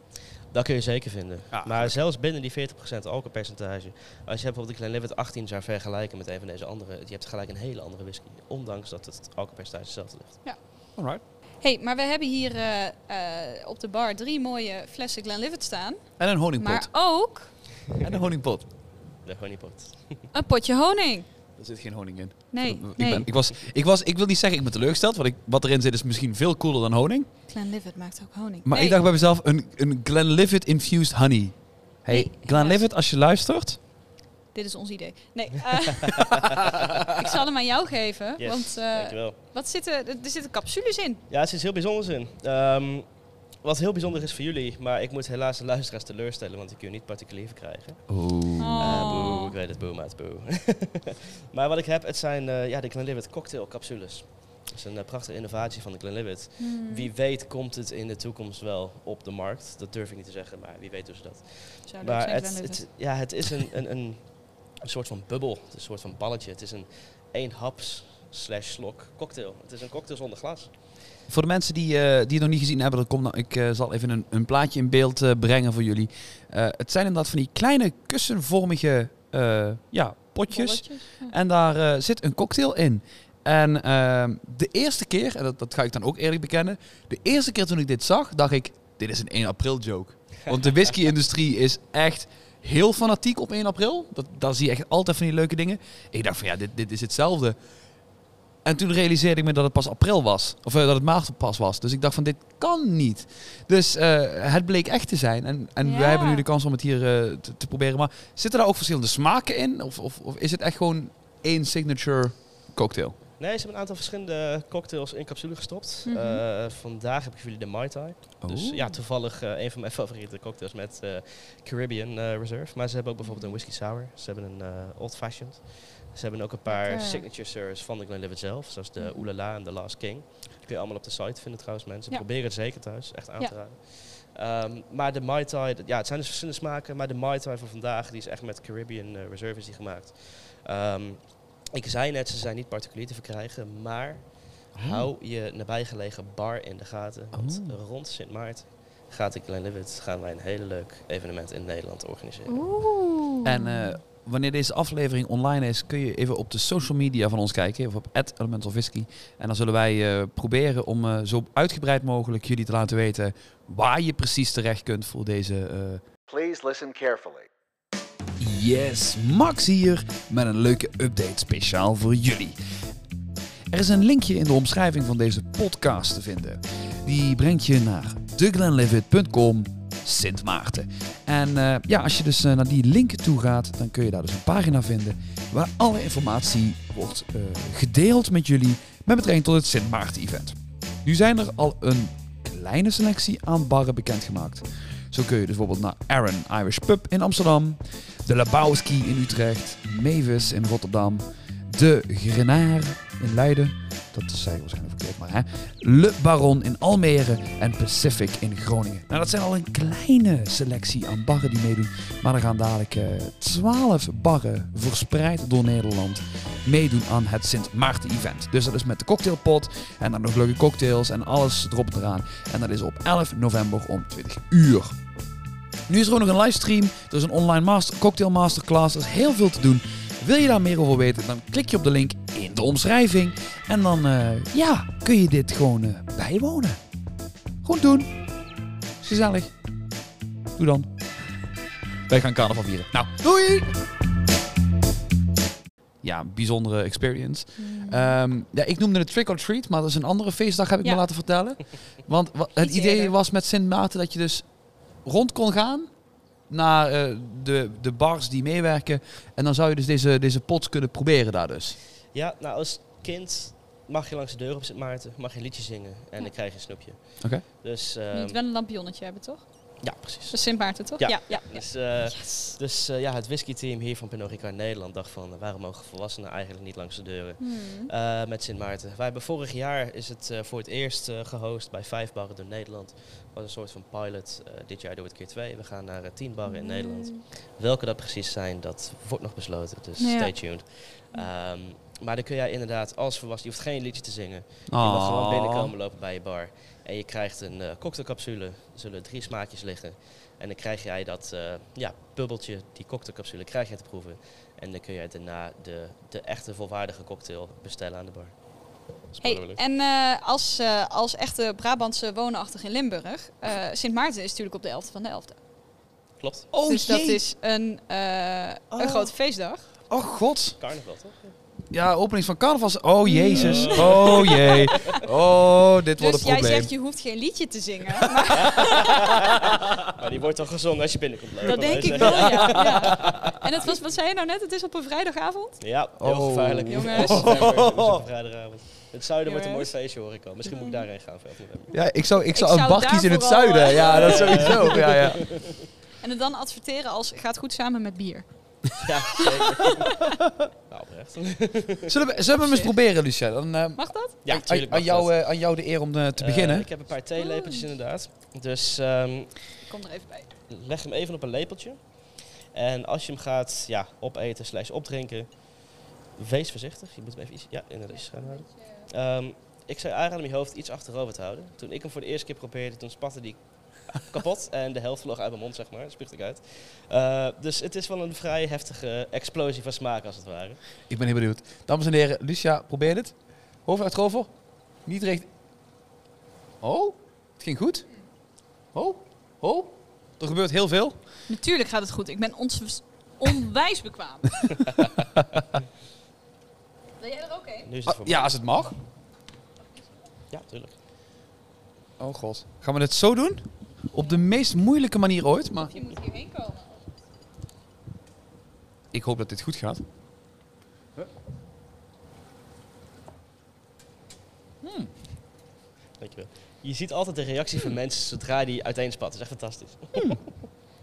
Dat kun je zeker vinden. Ja, maar zelfs binnen die 40% alcoholpercentage, als je bijvoorbeeld de Glenlivet 18 zou vergelijken met een van deze andere, je hebt gelijk een hele andere whisky. Ondanks dat het alcoholpercentage hetzelfde ligt. Alright. hey, maar we hebben hier eh, eh, op de bar drie mooie flessen Glenlivet staan. En een honingpot. Maar ook En een honingpot. De honeypot. een potje honing. Er zit geen honing in. Nee, Ik, nee. ben, ik, was, ik, was, ik wil niet zeggen ik ben teleurgesteld, want ik, wat erin zit is misschien veel cooler dan honing. Glenlivet maakt ook honing. Maar Nee, ik dacht bij mezelf, een, een Glenlivet infused honey. Hey, Nee, Glenlivet, als je luistert. Dit is ons idee. Nee, eh, ik zal hem aan jou geven. Yes, want eh, dankjewel. wat zitten, er zitten capsules in. Ja, er zit heel bijzonders in. Ehm, wat heel bijzonder is voor jullie, maar ik moet helaas de luisteraars teleurstellen, want ik kun je niet particulier verkrijgen. Oeh. Eh, Oh. boe, ik weet het, boe, maat, boe. maar wat ik heb, het zijn eh, ja, de Glenlivet cocktail capsules. Dat is een eh, prachtige innovatie van de Glenlivet. Hmm. Wie weet komt het in de toekomst wel op de markt. Dat durf ik niet te zeggen, maar wie weet doen ze dat. Zou Maar zijn, het, ja, het is een, een, een, een soort van bubbel, een soort van balletje. Het is een één haps slash slok cocktail. Het is een cocktail zonder glas. Voor de mensen die, eh, die het nog niet gezien hebben, dan komt nou, ik eh, zal even een, een plaatje in beeld eh, brengen voor jullie. Het zijn inderdaad van die kleine kussenvormige ja, potjes. Bolletjes, ja. En daar zit een cocktail in. En ehm, de eerste keer, en dat, dat ga ik dan ook eerlijk bekennen. De eerste keer toen ik dit zag, dacht ik, dit is een 1 april joke. Want de whisky-industrie is echt heel fanatiek op 1 april. Dat, daar zie je echt altijd van die leuke dingen. Ik dacht van ja, dit, dit is hetzelfde. En toen realiseerde ik me dat het pas april was. Of eh, dat het maart pas was. Dus ik dacht van dit kan niet. Dus eh, het bleek echt te zijn. En, en Ja. wij hebben nu de kans om het hier eh, te, te proberen. Maar zitten daar ook verschillende smaken in? Of, of, of is het echt gewoon één signature cocktail? Nee, ze hebben een aantal verschillende cocktails in capsule gestopt. Mhm. Eh, vandaag heb ik voor jullie de Mai Tai. Dus Oeh. ja, toevallig een van mijn favoriete cocktails met eh, Caribbean Reserve. Maar ze hebben ook bijvoorbeeld een whisky sour. Ze hebben een eh, old fashioned. Ze hebben ook een paar Lekker. signature serves van de Glenlivet zelf. Zoals de Mhm. Oulala en de Last King. Die kun je allemaal op de site vinden trouwens mensen. Ja. Probeer het zeker thuis. Echt aan Ja. te raden. Ehm, maar de Mai Tai, ja het zijn dus verschillende smaken. Maar de Mai Tai van vandaag die is echt met Caribbean Reserve is die gemaakt. Ehm, ik zei net, ze zijn niet particulier te verkrijgen. Maar Hou je nabijgelegen bar in de gaten. Want Oh. rond Sint Maarten gaat de Glenlivet gaan wij een hele leuk evenement in Nederland organiseren. Oeh. En eh, wanneer deze aflevering online is, kun je even op de social media van ons kijken. Of op Elemental Whisky. En dan zullen wij eh, proberen om eh, zo uitgebreid mogelijk jullie te laten weten waar je precies terecht kunt voor deze... eh, Please listen carefully. Yes, Max hier met een leuke update speciaal voor jullie. Er is een linkje in de omschrijving van deze podcast te vinden. Die brengt je naar theglenlivet.com Sint Maarten. En eh, ja, als je dus eh, naar die link toe gaat, dan kun je daar dus een pagina vinden waar alle informatie wordt eh, gedeeld met jullie met betrekking tot het Sint Maarten event. Nu zijn er al een kleine selectie aan barren bekendgemaakt. Zo kun je dus bijvoorbeeld naar Aaron Irish Pub in Amsterdam, de Lebowski in Utrecht, Mavis in Rotterdam, de Grenaar in Leiden, dat zei ik waarschijnlijk verkeerd, maar hè, Le Baron in Almere en Pacific in Groningen. Nou, dat zijn al een kleine selectie aan barren die meedoen, maar er gaan dadelijk eh 12 barren verspreid door Nederland meedoen aan het Sint Maarten event. Dus dat is met de cocktailpot en dan nog leuke cocktails en alles erop eraan. En dat is op 11 november om 20 uur. Nu is er ook nog een livestream. Er is een online master, cocktail masterclass. Er is heel veel te doen. Wil je daar meer over weten, dan klik je op de link in de omschrijving. En dan eh, ja, kun je dit gewoon eh, bijwonen. Gewoon doen. Is gezellig. Doe dan. Wij gaan carnaval vieren. Nou, doei! Ja, bijzondere experience. Hmm. Ehm, ja, ik noemde het Trick or Treat, maar dat is een andere feestdag, heb ik Ja. me laten vertellen. Want wa- het Iets idee eerder. was met Sint Maarten dat je dus rond kon gaan naar eh, de, de bars die meewerken. En dan zou je dus deze, deze pots kunnen proberen daar dus. Ja, nou als kind mag je langs de deur op Sint Maarten, mag je een liedje zingen en Ja. dan krijg je een snoepje. Oké. Dus Je ehm, moet wel een lampionnetje hebben, toch? ja, precies. Is Sint Maarten, toch? Ja. ja. ja. Dus, eh, Yes. dus eh, ja, het whisky-team hier van Pinot Ricard Nederland dacht van, waarom mogen volwassenen eigenlijk niet langs de deuren? Hmm. Eh, met Sint Maarten. Wij hebben vorig jaar is het eh, voor het eerst eh, gehost bij vijf barren door Nederland. was een soort van pilot. Dit jaar doen we het keer twee. We gaan naar tien barren in Nederland. Welke dat precies zijn, dat wordt nog besloten. Dus Ja. stay tuned. Ehm, maar dan kun jij inderdaad als volwassen, je hoeft geen liedje te zingen. Je Oh. mag gewoon binnenkomen lopen bij je bar. En je krijgt een eh, cocktailcapsule. Er zullen drie smaakjes liggen. En dan krijg jij dat eh, ja, bubbeltje, die cocktailcapsule, krijg je te proeven. En dan kun jij daarna de, de echte volwaardige cocktail bestellen aan de bar. Hey, en eh, als, eh, als echte Brabantse woonachtig in Limburg, eh, Sint Maarten is natuurlijk op de 11e van de 11e. Klopt. Oh dus dat is een, eh, Oh. een grote feestdag. Oh god. Carnaval toch? Ja, opening van carnavals. Oh, jezus. Oh, jee. Oh, dit wordt Dus een jij probleem. zegt je hoeft geen liedje te zingen. Maar Maar die wordt al gezongen als je binnenkomt. lopen, dat denk ik wel, ja. ja. En het was, wat zei je nou net? Het is op een vrijdagavond? Ja, heel Oh. gevaarlijk. Jongens. November, dus op een vrijdagavond. Het zuiden wordt een mooi feestje hoor ik al. Misschien moet ik daarheen gaan voor 11 november. Ja, ik zou, ik zou Ik een bar kiezen in het zuiden. eh, Ja, dat sowieso. Ja, ja. En het dan adverteren als gaat goed samen met bier. Ja, zeker. nou, Zullen we, zullen we hem eens proberen, Lucia? Dan, eh, Mag dat? Ja, aan, tuurlijk aan jou, eh, aan jou de eer om eh, te Eh, beginnen. ik heb een paar theelepeltjes inderdaad. Dus ehm, Ik kom er even bij. leg hem even op een lepeltje. En als je hem gaat ja, opeten slash opdrinken, wees voorzichtig. Je moet hem even iets, ja, inderdaad, schuin houden. Ehm, ik zou aanraden om je hoofd iets achterover te houden. Toen ik hem voor de eerste keer probeerde, toen spatte die kapot. En de helft vloog uit mijn mond, zeg maar. Spuugde ik uit. Eh, dus het is wel een vrij heftige explosie van smaak, als het ware. Ik ben heel benieuwd. Dames en heren, Lucia, probeer het. Hoofd achterover. Niet recht. Oh, het ging goed. Oh, oh. Er gebeurt heel veel. Natuurlijk gaat het goed. Ik ben ons onwijs bekwaam. Wil jij er ook een? Nu is het Ah, voor ja, als het mag. Ja, tuurlijk. Oh god. Gaan we het zo doen? Op de meest moeilijke manier ooit. Maar Je moet hierheen komen. ik hoop dat dit goed gaat. Dankjewel. Je ziet altijd de reactie van mensen zodra die uiteenspat. Dat is echt fantastisch.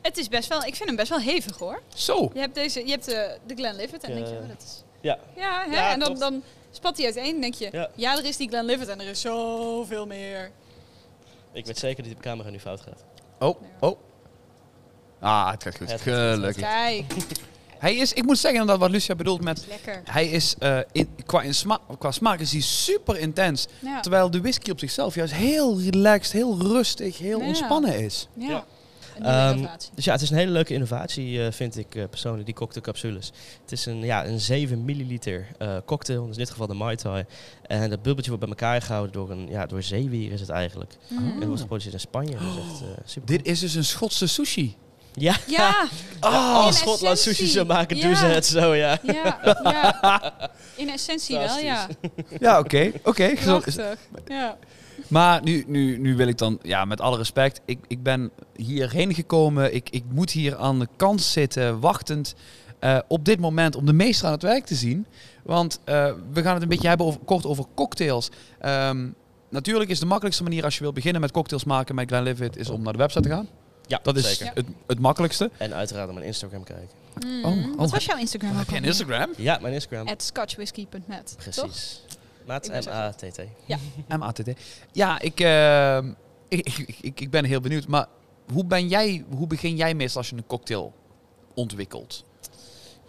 Het is best wel, ik vind hem best wel hevig hoor. Zo. Je hebt, deze, je hebt de, de Glenlivet en dan denk je, Ja. oh, dat is... Ja, Ja, hè? Ja, en dan, dan spat hij uiteen en denk je, Ja. ja. er is die Glenlivet en er is zoveel meer. Ik weet zeker dat die camera nu fout gaat. Oh, oh. Ah, het gaat goed. Het gaat goed, Gelukkig. Kijk, Hij is, ik moet zeggen inderdaad wat Lucia bedoelt met... lekker. Hij is, eh, in, qua, in sma qua smaak is hij super intens. Ja. Terwijl de whisky op zichzelf juist heel relaxed, heel rustig, heel Ja. ontspannen is. ja. Ja. Ehm. Dus ja, het is een hele leuke innovatie, eh, vind ik eh, persoonlijk, die cocktailcapsules. Het is een, ja, een 7 milliliter eh, cocktail, dus in dit geval de Mai Tai. En dat bubbeltje wordt bij elkaar gehouden door een ja, door zeewier is het eigenlijk. Mhm. En het wordt geproduceerd in Spanje. Dat echt eh, super. Dit is dus een Schotse sushi. Ja, Ja, als in Schotland sushi zou maken, Ja. doen ze het zo, ja. ja, ja. In essentie wel, ja. Ja, oké. oké. Prachtig. Ja. Maar nu, nu, nu wil ik dan, ja, met alle respect, ik, ik ben hierheen gekomen. Ik, ik moet hier aan de kant zitten, wachtend eh, op dit moment om de meester aan het werk te zien. Want eh, we gaan het een beetje hebben over, kort over cocktails. Ehm, natuurlijk is de makkelijkste manier als je wil beginnen met cocktails maken met Glenlivet, is om naar de website te gaan. Ja, Dat is zeker. het, het makkelijkste. En uiteraard op mijn Instagram kijken. Mm. Oh, oh. Wat was jouw Instagram Heb je een? Instagram? Ja, mijn Instagram. At scotchwhisky.net, toch? Maat ben zo M-A-T-T. M-A-T-T. Ja, ik, ehm, ik, ik, ik, ik ben heel benieuwd. Maar hoe, ben jij, hoe begin jij meestal als je een cocktail ontwikkelt?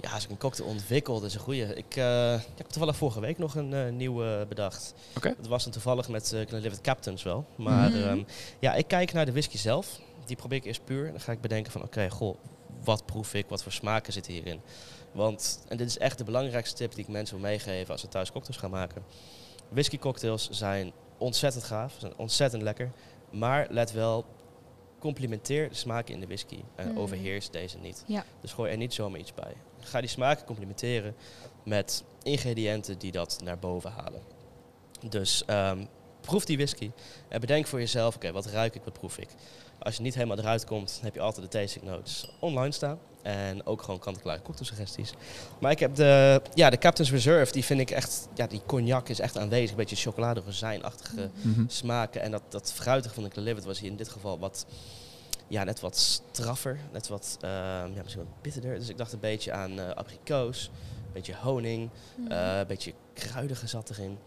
Ja, als ik een cocktail ontwikkel, dat is een goeie. Ik, eh, ik heb toevallig vorige week nog een eh, nieuwe bedacht. Oké. Dat was dan toevallig met uh, Glenlivet Captains wel. Maar Mhm. ehm, ja, ik kijk naar de whisky zelf. Die probeer ik eerst puur. Dan ga ik bedenken van, oké, goh, wat proef ik? Wat voor smaken zitten hierin? Want, en dit is echt de belangrijkste tip die ik mensen wil meegeven als ze thuis cocktails gaan maken. Whisky cocktails zijn ontzettend gaaf, zijn ontzettend lekker. Maar let wel, complimenteer de smaken in de whisky. En Mhm. overheers deze niet. Ja. Dus gooi er niet zomaar iets bij. Ga die smaken complimenteren met ingrediënten die dat naar boven halen. Dus ehm, proef die whisky en bedenk voor jezelf, oké, wat ruik ik, wat proef ik. Als je niet helemaal eruit komt, dan heb je altijd de tasting notes online staan. En ook gewoon kant-en-klare cocktailsuggesties. Maar ik heb de, ja, de Captain's Reserve, die vind ik echt, ja, die cognac is echt aanwezig. Een beetje chocolade rozijnachtige Mhm. smaken. En dat, dat fruitige van de Glenlivet was hier in dit geval wat, ja, net wat straffer. Net wat, ehm, ja, misschien wat bitterder. Dus ik dacht een beetje aan eh abrikoos, een beetje honing, Mhm. eh, een beetje kruidige zat erin.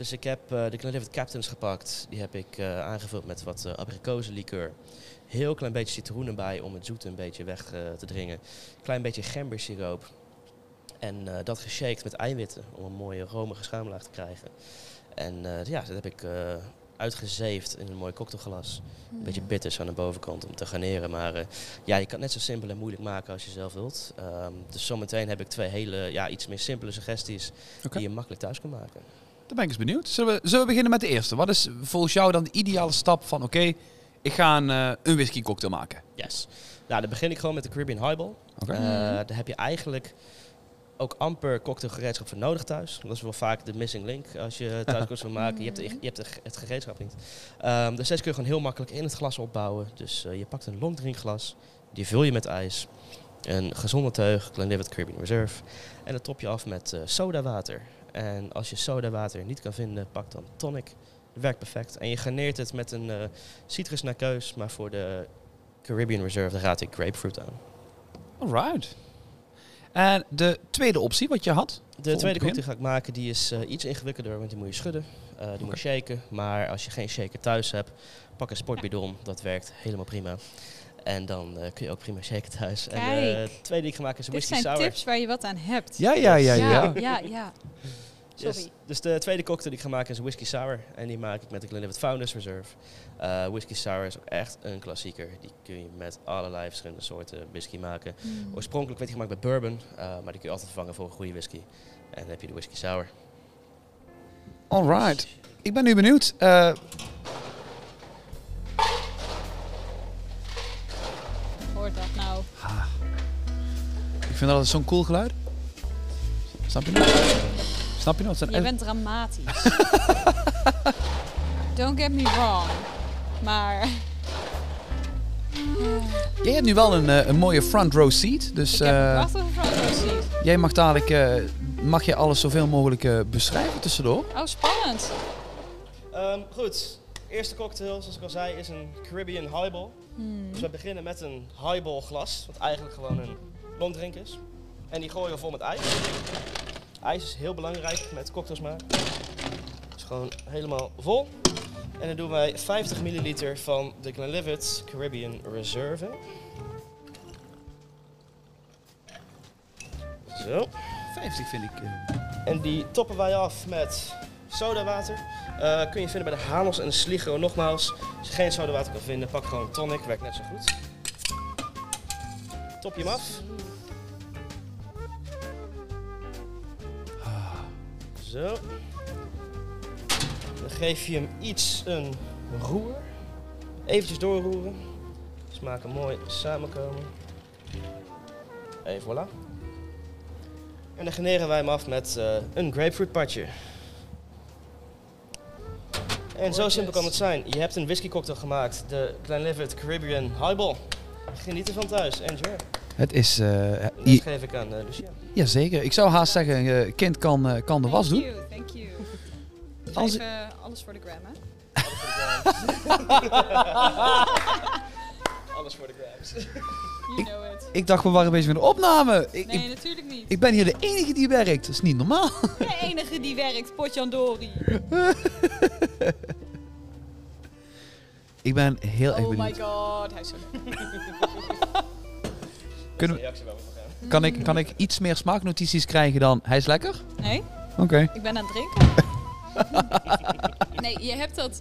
Dus ik heb eh, de Glenlivet Captains gepakt. Die heb ik eh, aangevuld met wat uh, abrikozenlikeur. Heel klein beetje citroen erbij om het zoete een beetje weg uh, te dringen. Klein beetje gembersiroop. En uh, dat geshaked met eiwitten om een mooie romige schuimlaag te krijgen. En uh, ja, dat heb ik uitgezeefd in een mooi cocktailglas. Een beetje bitters aan de bovenkant om te garneren. Maar uh, ja, je kan het net zo simpel en moeilijk maken als je zelf wilt. Um, dus zometeen heb ik twee hele, ja, iets meer simpele suggesties okay. die je makkelijk thuis kan maken. Dan ben ik eens benieuwd. Zullen we, zullen we beginnen met de eerste? Wat is volgens jou dan de ideale stap van oké, okay, ik ga een, uh, een whisky cocktail maken? Yes. Nou, dan begin ik gewoon met de Caribbean Highball. Okay. Uh, daar heb je eigenlijk ook amper cocktailgereedschap voor nodig thuis. Dat is wel vaak de missing link als je thuis wil maken. Je hebt, de, je hebt de, het gereedschap niet. Ehm, dus deze kun je gewoon heel makkelijk in het glas opbouwen. Dus eh, je pakt een longdrinkglas, die vul je met ijs. Een gezonde teug, Glenlivet Caribbean Reserve. En dat top je af met eh sodawater. En als je sodawater niet kan vinden, pak dan tonic. Dat werkt perfect. En je garneert het met een eh, citrus naar keus. Maar voor de Caribbean Reserve daar raad ik grapefruit aan. Alright. En de tweede optie wat je had? De tweede begin? cocktail ga ik maken, die is eh, iets ingewikkelder, want die moet je schudden. eh, die moet je shaken. Maar als je geen shaker thuis hebt, pak een sportbidon. Dat werkt helemaal prima. En dan eh, kun je ook prima shaken thuis. En de Kijk. tweede die ik ga maken is een Dit whisky zijn sour. tips waar je wat aan hebt. Ja, ja, ja, ja. ja, ja. ja. Yes. Sorry. Dus de tweede cocktail die ik ga maken is een whisky sour. En die maak ik met de Glenlivet Founders Reserve. Eh, whisky sour is ook echt een klassieker. Die kun je met allerlei verschillende soorten whisky maken. Mm. Oorspronkelijk werd die gemaakt met bourbon. eh, maar die kun je altijd vervangen voor een goede whisky. En dan heb je de whisky sour. Alright. Ik ben nu benieuwd. Dat nou? ik vind dat zo'n cool geluid. Snap je nou? Snap je zijn Je echt- bent dramatisch. Don't get me wrong. Maar Jij hebt nu wel een, eh, een mooie front row seat. Dus ik heb een eh, prachtige front row seat. jij mag dadelijk... eh, mag je alles zoveel mogelijk beschrijven tussendoor? Oh, spannend. Ehm, goed, eerste cocktail, zoals ik al zei, is een Caribbean highball. Hmm. Dus we beginnen met een highball glas, wat eigenlijk gewoon een longdrink is. En die gooien we vol met ijs. IJs is heel belangrijk met cocktails maken. Dus gewoon helemaal vol. En dan doen wij 50 milliliter van de Glenlivet Caribbean Reserve. Zo. 50 vind ik. eh, En die toppen wij af met sodawater. Eh kun je vinden bij de Hanos en de Sligo. Nogmaals, als je geen sodawater kan vinden, pak gewoon tonic. Werkt net zo goed. Top je hem af. Zo. Dan geef je hem iets een roer. Eventjes doorroeren. Smaken mooi samenkomen. En voilà. En dan generen wij hem af met eh, een grapefruit patje. En zo simpel kan het zijn. Je hebt een whisky cocktail gemaakt, de Glenlivet Caribbean Highball. Geniet ervan thuis, enjoy. Het is... eh, Dat geef ik aan uh, Lucia. Jazeker. Ik zou haast zeggen, eh, kind kan, eh, kan de was Thank doen. you, thank you. Als- eh, alles voor de gram, hè? Alles voor de grabs. You know it. Ik dacht, we waren bezig met de opname. Ik, Nee, ik, natuurlijk niet. Ik ben hier de enige die werkt. Dat is niet normaal. De enige die werkt, Potjandori. Ik ben heel erg Oh my benieuwd. god, hij is zo leuk. Kunnen we- kan, ik, kan ik iets meer smaaknotities krijgen dan hij is lekker? Nee, Oké. ik ben aan het drinken. nee, je hebt dat,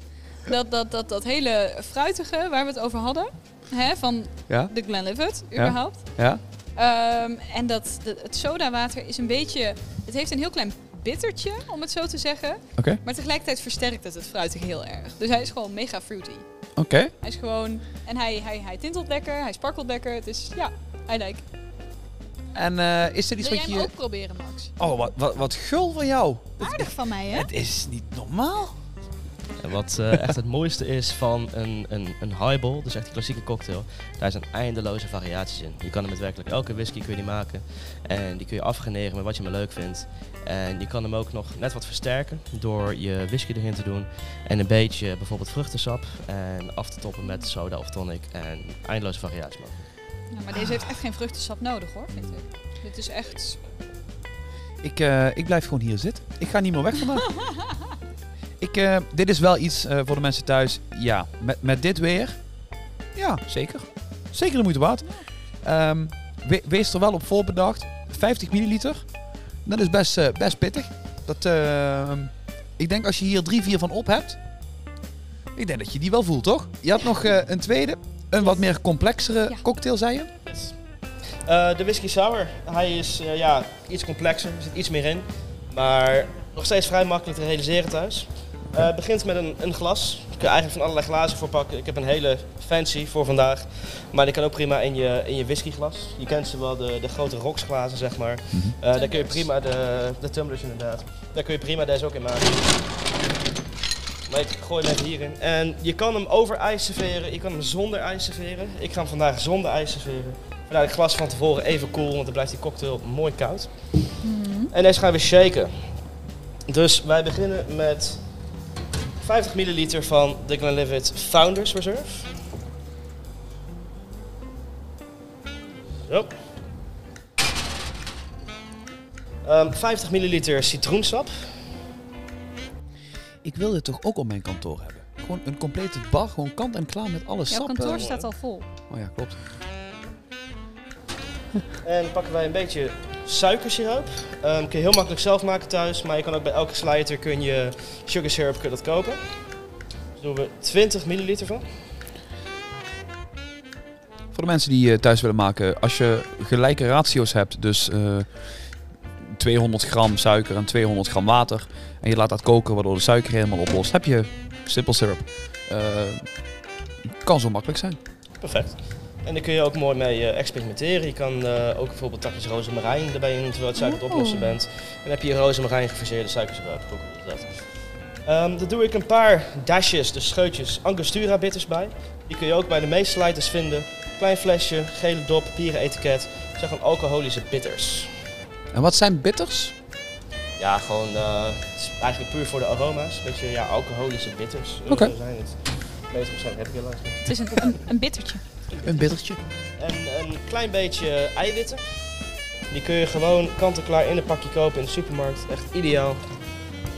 dat, dat, dat, dat hele fruitige waar we het over hadden. Hè, van Ja? de Glenlivet, überhaupt. Ja? Ehm, en dat, de- het sodawater is een beetje... Het heeft een heel klein bittertje, om het zo te zeggen. Oké. Maar tegelijkertijd versterkt het het fruitige heel erg. Dus hij is gewoon mega fruity. Oké. Hij is gewoon... En hij, hij, hij tintelt lekker, hij sparkelt lekker. Het is... Ja, I like. En eh, is er iets Wil wat je... hem ook proberen, Max? Oh, wat, wat, wat gul van jou. Aardig van mij, hè? Het is niet normaal. En wat eh, echt het mooiste is van een, een, een highball, dus echt die klassieke cocktail, daar zijn eindeloze variaties in. Je kan hem met werkelijk elke whisky kun je die maken. En die kun je afgeneren met wat je maar leuk vindt. En je kan hem ook nog net wat versterken door je whisky erin te doen. En een beetje bijvoorbeeld vruchtensap. En af te toppen met soda of tonic. En eindeloze variaties mogelijk. Ja, maar deze heeft echt geen vruchtensap nodig, hoor, vind ik. Dit is echt... Ik, eh, ik blijf gewoon hier zitten. Ik ga niet meer weg vandaag. ik, eh, dit is wel iets eh, voor de mensen thuis. Ja, met, met dit weer. Ja, zeker. Zeker de moeite waard. Ehm, we- wees er wel op voorbedacht. 50 milliliter. Dat is best, eh, best pittig. Dat, ehm, ik denk als je hier drie, vier van op hebt. Ik denk dat je die wel voelt, toch? Je had nog eh, een tweede. Een wat meer complexere Ja. cocktail, zei je? Eh, de whisky sour, hij is eh, ja, iets complexer, er zit iets meer in. Maar nog steeds vrij makkelijk te realiseren thuis. Eh, het begint met een, een glas. Je kan eigenlijk van allerlei glazen voor pakken. Ik heb een hele fancy voor vandaag. Maar die kan ook prima in je, in je whiskyglas. Je kent ze wel, de, de grote rocksglazen zeg maar. Mhm. Eh, daar kun je prima, de, de tumblers inderdaad. Daar kun je prima deze ook in maken. Maar ik gooi hem even hierin. En je kan hem over ijs serveren, je kan hem zonder ijs serveren. Ik ga hem vandaag zonder ijs serveren. Vandaar het glas van tevoren even koel, want dan blijft die cocktail mooi koud. En deze gaan we shaken. Dus wij beginnen met 50 milliliter van de Glenlivet Founders Reserve. Zo. Ehm, 50 milliliter citroensap. Ik wil dit toch ook op mijn kantoor hebben? Gewoon een complete bar, gewoon kant en klaar met alle Jouw sap. kantoor staat al vol. Oh ja, klopt. En pakken wij een beetje suikersiroop. Ehm, kun je heel makkelijk zelf maken thuis, maar je kan ook bij elke slijter kun je sugar syrup kun dat kopen. Dus doen we 20 milliliter van. Voor de mensen die eh, thuis willen maken, als je gelijke ratio's hebt, dus eh 200 gram suiker en 200 gram water, en je laat dat koken waardoor de suiker helemaal oplost, heb je simple syrup. Eh, kan zo makkelijk zijn. Perfect. En daar kun je ook mooi mee eh, experimenteren. Je kan eh, ook bijvoorbeeld takjes rozemarijn erbij in terwijl het suiker oplossen Oeh. bent. En dan heb je je rozemarijn gefuseerde suikersiroop. Ook dat. Ehm daar doe ik een paar dashes, dus scheutjes, Angostura bitters bij. Die kun je ook bij de meeste lighters vinden. Klein flesje, gele dop, papieren etiket. Het zijn gewoon alcoholische bitters. En wat zijn bitters? Ja, gewoon eh, het is eigenlijk puur voor de aroma's. Een beetje ja, alcoholische bitters. eh, Oké. zijn het. Beter waarschijnlijk heb ik helaas niet. Het is een, een, een bittertje. Een bittertje. En een klein beetje eiwitten. Die kun je gewoon kant-en-klaar in een pakje kopen in de supermarkt. Echt ideaal.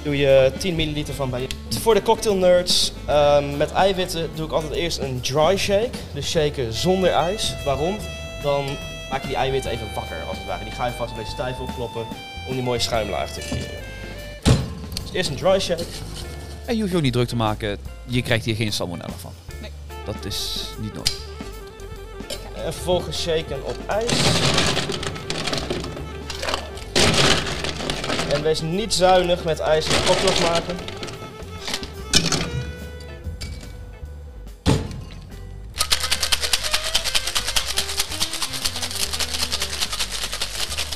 Doe je 10 milliliter van bij je. Voor de cocktail nerds, ehm, met eiwitten doe ik altijd eerst een dry shake. Dus shaken zonder ijs. Waarom? Dan maak je die eiwitten even wakker als het ware. Die ga je vast een beetje stijf opkloppen om die mooie schuimlaag te creëren. Dus eerst een dry shake. En je hoeft je ook niet druk te maken, je krijgt hier geen salmonella van. Nee. Dat is niet nodig. En vervolgens shaken op ijs. En wees niet zuinig met ijs in cocktails maken.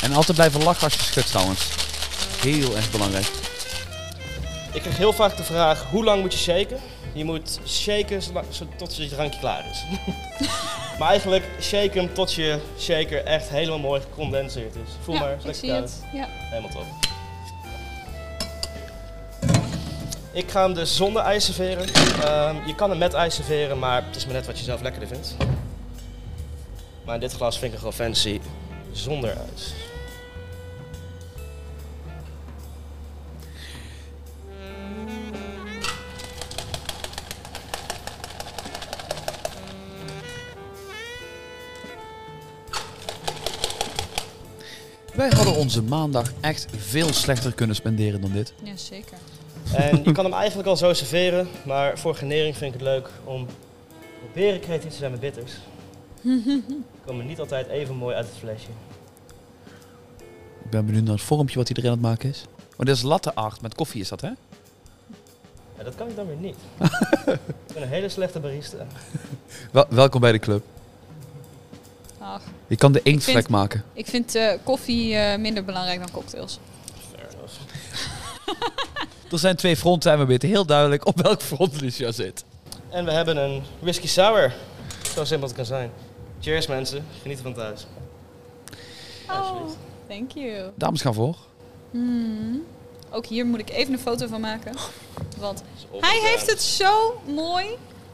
En altijd blijven lachen als je schudt trouwens. Heel erg belangrijk. Ik krijg heel vaak de vraag, hoe lang moet je shaken? Je moet shaken tot je drankje klaar is. maar eigenlijk shake hem tot je shaker echt helemaal mooi gecondenseerd is. Voel ja, maar, ik lekker zie koud. het. Ja. Helemaal top. Ik ga hem dus zonder ijs serveren. Ehm, je kan hem met ijs serveren, maar het is maar net wat je zelf lekkerder vindt. Maar in dit glas vind ik het gewoon fancy zonder ijs. Wij hadden onze maandag echt veel slechter kunnen spenderen dan dit. ja, zeker. En je kan hem eigenlijk al zo serveren, maar voor genering vind ik het leuk om proberen creatief te zijn met bitters. Die komen niet altijd even mooi uit het flesje. Ik ben benieuwd naar het vormpje wat hij erin aan het maken is. Oh, dit is latte art met koffie is dat, hè? Ja, dat kan ik dan weer niet. ik ben een hele slechte barista. Wel, welkom bij de club. Ach, Je kan de inktvlek vind- maken. ik vind eh, koffie eh, minder belangrijk dan cocktails. Fair enough. Er zijn twee fronten en we weten heel duidelijk op welk front Lucia zit. En we hebben een whisky sour. Zo simpel het kan zijn. Cheers mensen, geniet van thuis. Oh, thank you. Dames gaan voor. Hmm. Ook hier moet ik even een foto van maken. Want hij heeft het zo mooi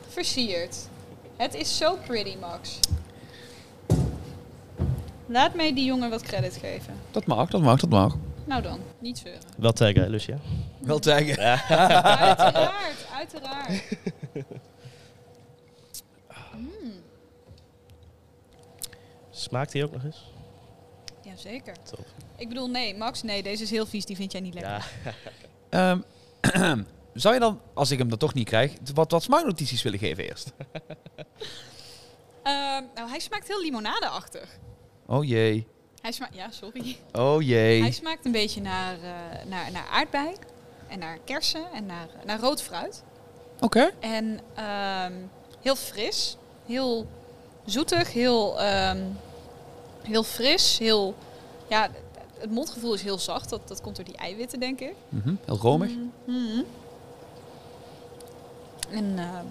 versierd. Het is zo pretty, Max. Laat mij die jongen wat credit geven. Dat mag, dat mag, dat mag. Nou dan, niet zeuren. Wel taggen, Lucia. Wel taggen. Uiteraard, uiteraard. Mm, Smaakt hij ook nog eens? Jazeker. Top. Ik bedoel, nee, Max, nee, deze is heel vies. Die vind jij niet lekker. Ja. Ehm, zou je dan, als ik hem dan toch niet krijg, wat, wat smaaknotities willen geven eerst? Ehm, nou, hij smaakt heel limonadeachtig. Oh jee. Hij smaakt, ja, sorry. Oh jee. Hij smaakt een beetje naar, eh, naar, naar aardbei. en naar kersen en naar, naar rood fruit. Oké. En ehm, heel fris, heel zoetig, heel, ehm, heel fris, heel... Ja, het mondgevoel is heel zacht. Dat, dat komt door die eiwitten, denk ik. Mhm, Heel romig. Mhm. En ehm,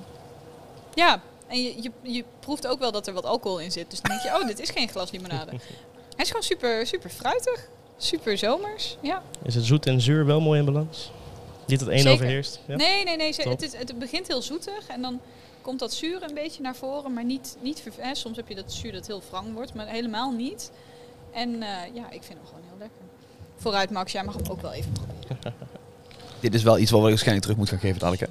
ja, en je, je, je proeft ook wel dat er wat alcohol in zit. Dus dan denk je, oh, dit is geen glas limonade. Hij is gewoon super, super fruitig. Super zomers. Ja. Is het zoet en zuur wel mooi in balans? Niet dat één overheerst? Ja? Nee, nee, nee. Het, is, het begint heel zoetig en dan komt dat zuur een beetje naar voren, maar niet, niet ver- hè, Soms heb je dat zuur dat heel wrang wordt, maar helemaal niet. En eh, ja, ik vind hem gewoon heel lekker. Vooruit, Max, jij mag hem ook wel even proberen. Dit is wel iets wat we waarschijnlijk terug moeten gaan geven, Anneke.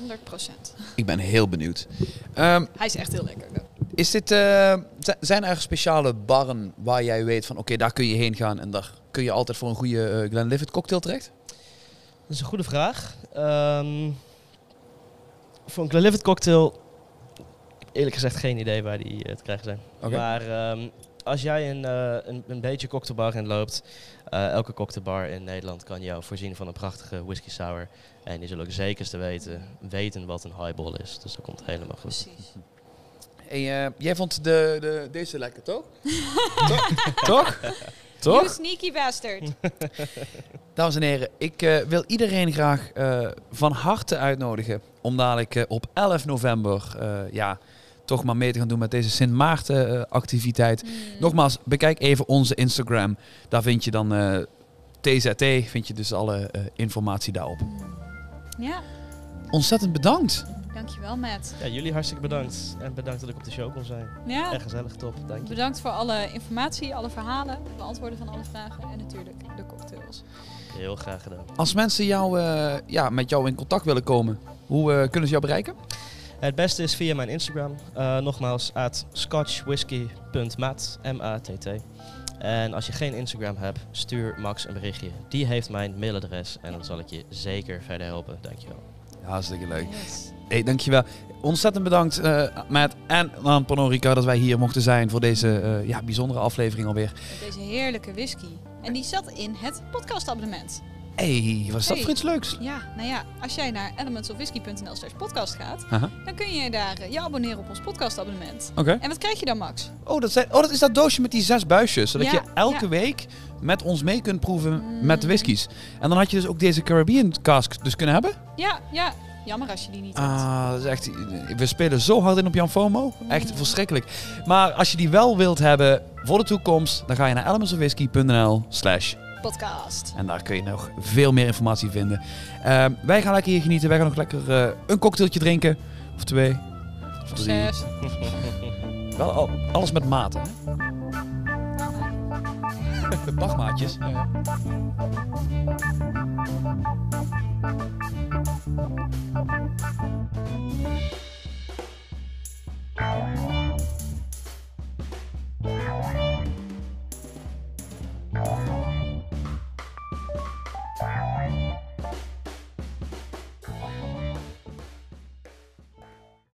100 Ik ben heel benieuwd. Ehm, Hij is echt heel lekker. is dit, eh, zijn er speciale barren waar jij weet van oké, daar kun je heen gaan en daar kun je altijd voor een goede eh, Glenlivet cocktail terecht? Dat is een goede vraag. Ehm, voor een Glenlivet cocktail, eerlijk gezegd geen idee waar die eh, te krijgen zijn. Oké. Maar ehm, als jij een, eh, een, een beetje cocktailbar in loopt, eh, elke cocktailbar in Nederland kan jou voorzien van een prachtige whisky sour. En die zullen ook zeker te weten, weten wat een highball is. Dus dat komt helemaal goed. Precies. Hey, eh, jij vond de, de, deze lekker, toch? toch? Toch? You sneaky bastard. Dames en heren, ik eh, wil iedereen graag eh, van harte uitnodigen om dadelijk op 11 november eh, ja, toch maar mee te gaan doen met deze Sint Maarten eh, activiteit. Mm. Nogmaals, bekijk even onze Instagram. Daar vind je dan eh, TZT, vind je dus alle eh, informatie daarop. Mm. Ja, Ontzettend bedankt. dankjewel Matt. Ja, jullie hartstikke bedankt. En bedankt dat ik op de show kon zijn. Ja, gezellig, top. Dank je. bedankt voor alle informatie, alle verhalen, het beantwoorden van alle vragen en natuurlijk de cocktails. Heel graag gedaan. Als mensen jou, eh, ja, met jou in contact willen komen, hoe eh, kunnen ze jou bereiken? Het beste is via mijn Instagram. Eh, nogmaals, at scotchwhisky.mat. M-A-T-T. En als je geen Instagram hebt, stuur Max een berichtje. Die heeft mijn mailadres en dan zal ik je zeker verder helpen. Dankjewel. Ja, hartstikke leuk. Yes. Hey, dankjewel. Ontzettend bedankt, eh Matt en aan Panorica, dat wij hier mochten zijn voor deze eh, ja, bijzondere aflevering alweer. Deze heerlijke whisky. En die zat in het podcastabonnement. Hey, wat is dat Hey. voor iets leuks? Ja, nou ja, als jij naar elementsofwhisky.nl slash podcast gaat, dan kun je daar eh, je abonneren op ons podcastabonnement. Oké. En wat krijg je dan, Max? Oh, dat zijn, oh, dat is dat doosje met die zes buisjes. Zodat Ja, je elke ja. week met ons mee kunt proeven Mm. met de whiskies. En dan had je dus ook deze Caribbean cask dus kunnen hebben. Ja, ja. Jammer als je die niet hebt. Ah, dat is echt... We spelen zo hard in op Jan FOMO. Echt Mm. verschrikkelijk. Maar als je die wel wilt hebben voor de toekomst, dan ga je naar elementsofwhisky.nl slash podcast. En daar kun je nog veel meer informatie vinden. Ehm, wij gaan lekker hier genieten. Wij gaan nog lekker eh, een cocktailtje drinken. Of twee. Of drie. Wel al, alles met maten. Hè? Dagmaatjes. Ja.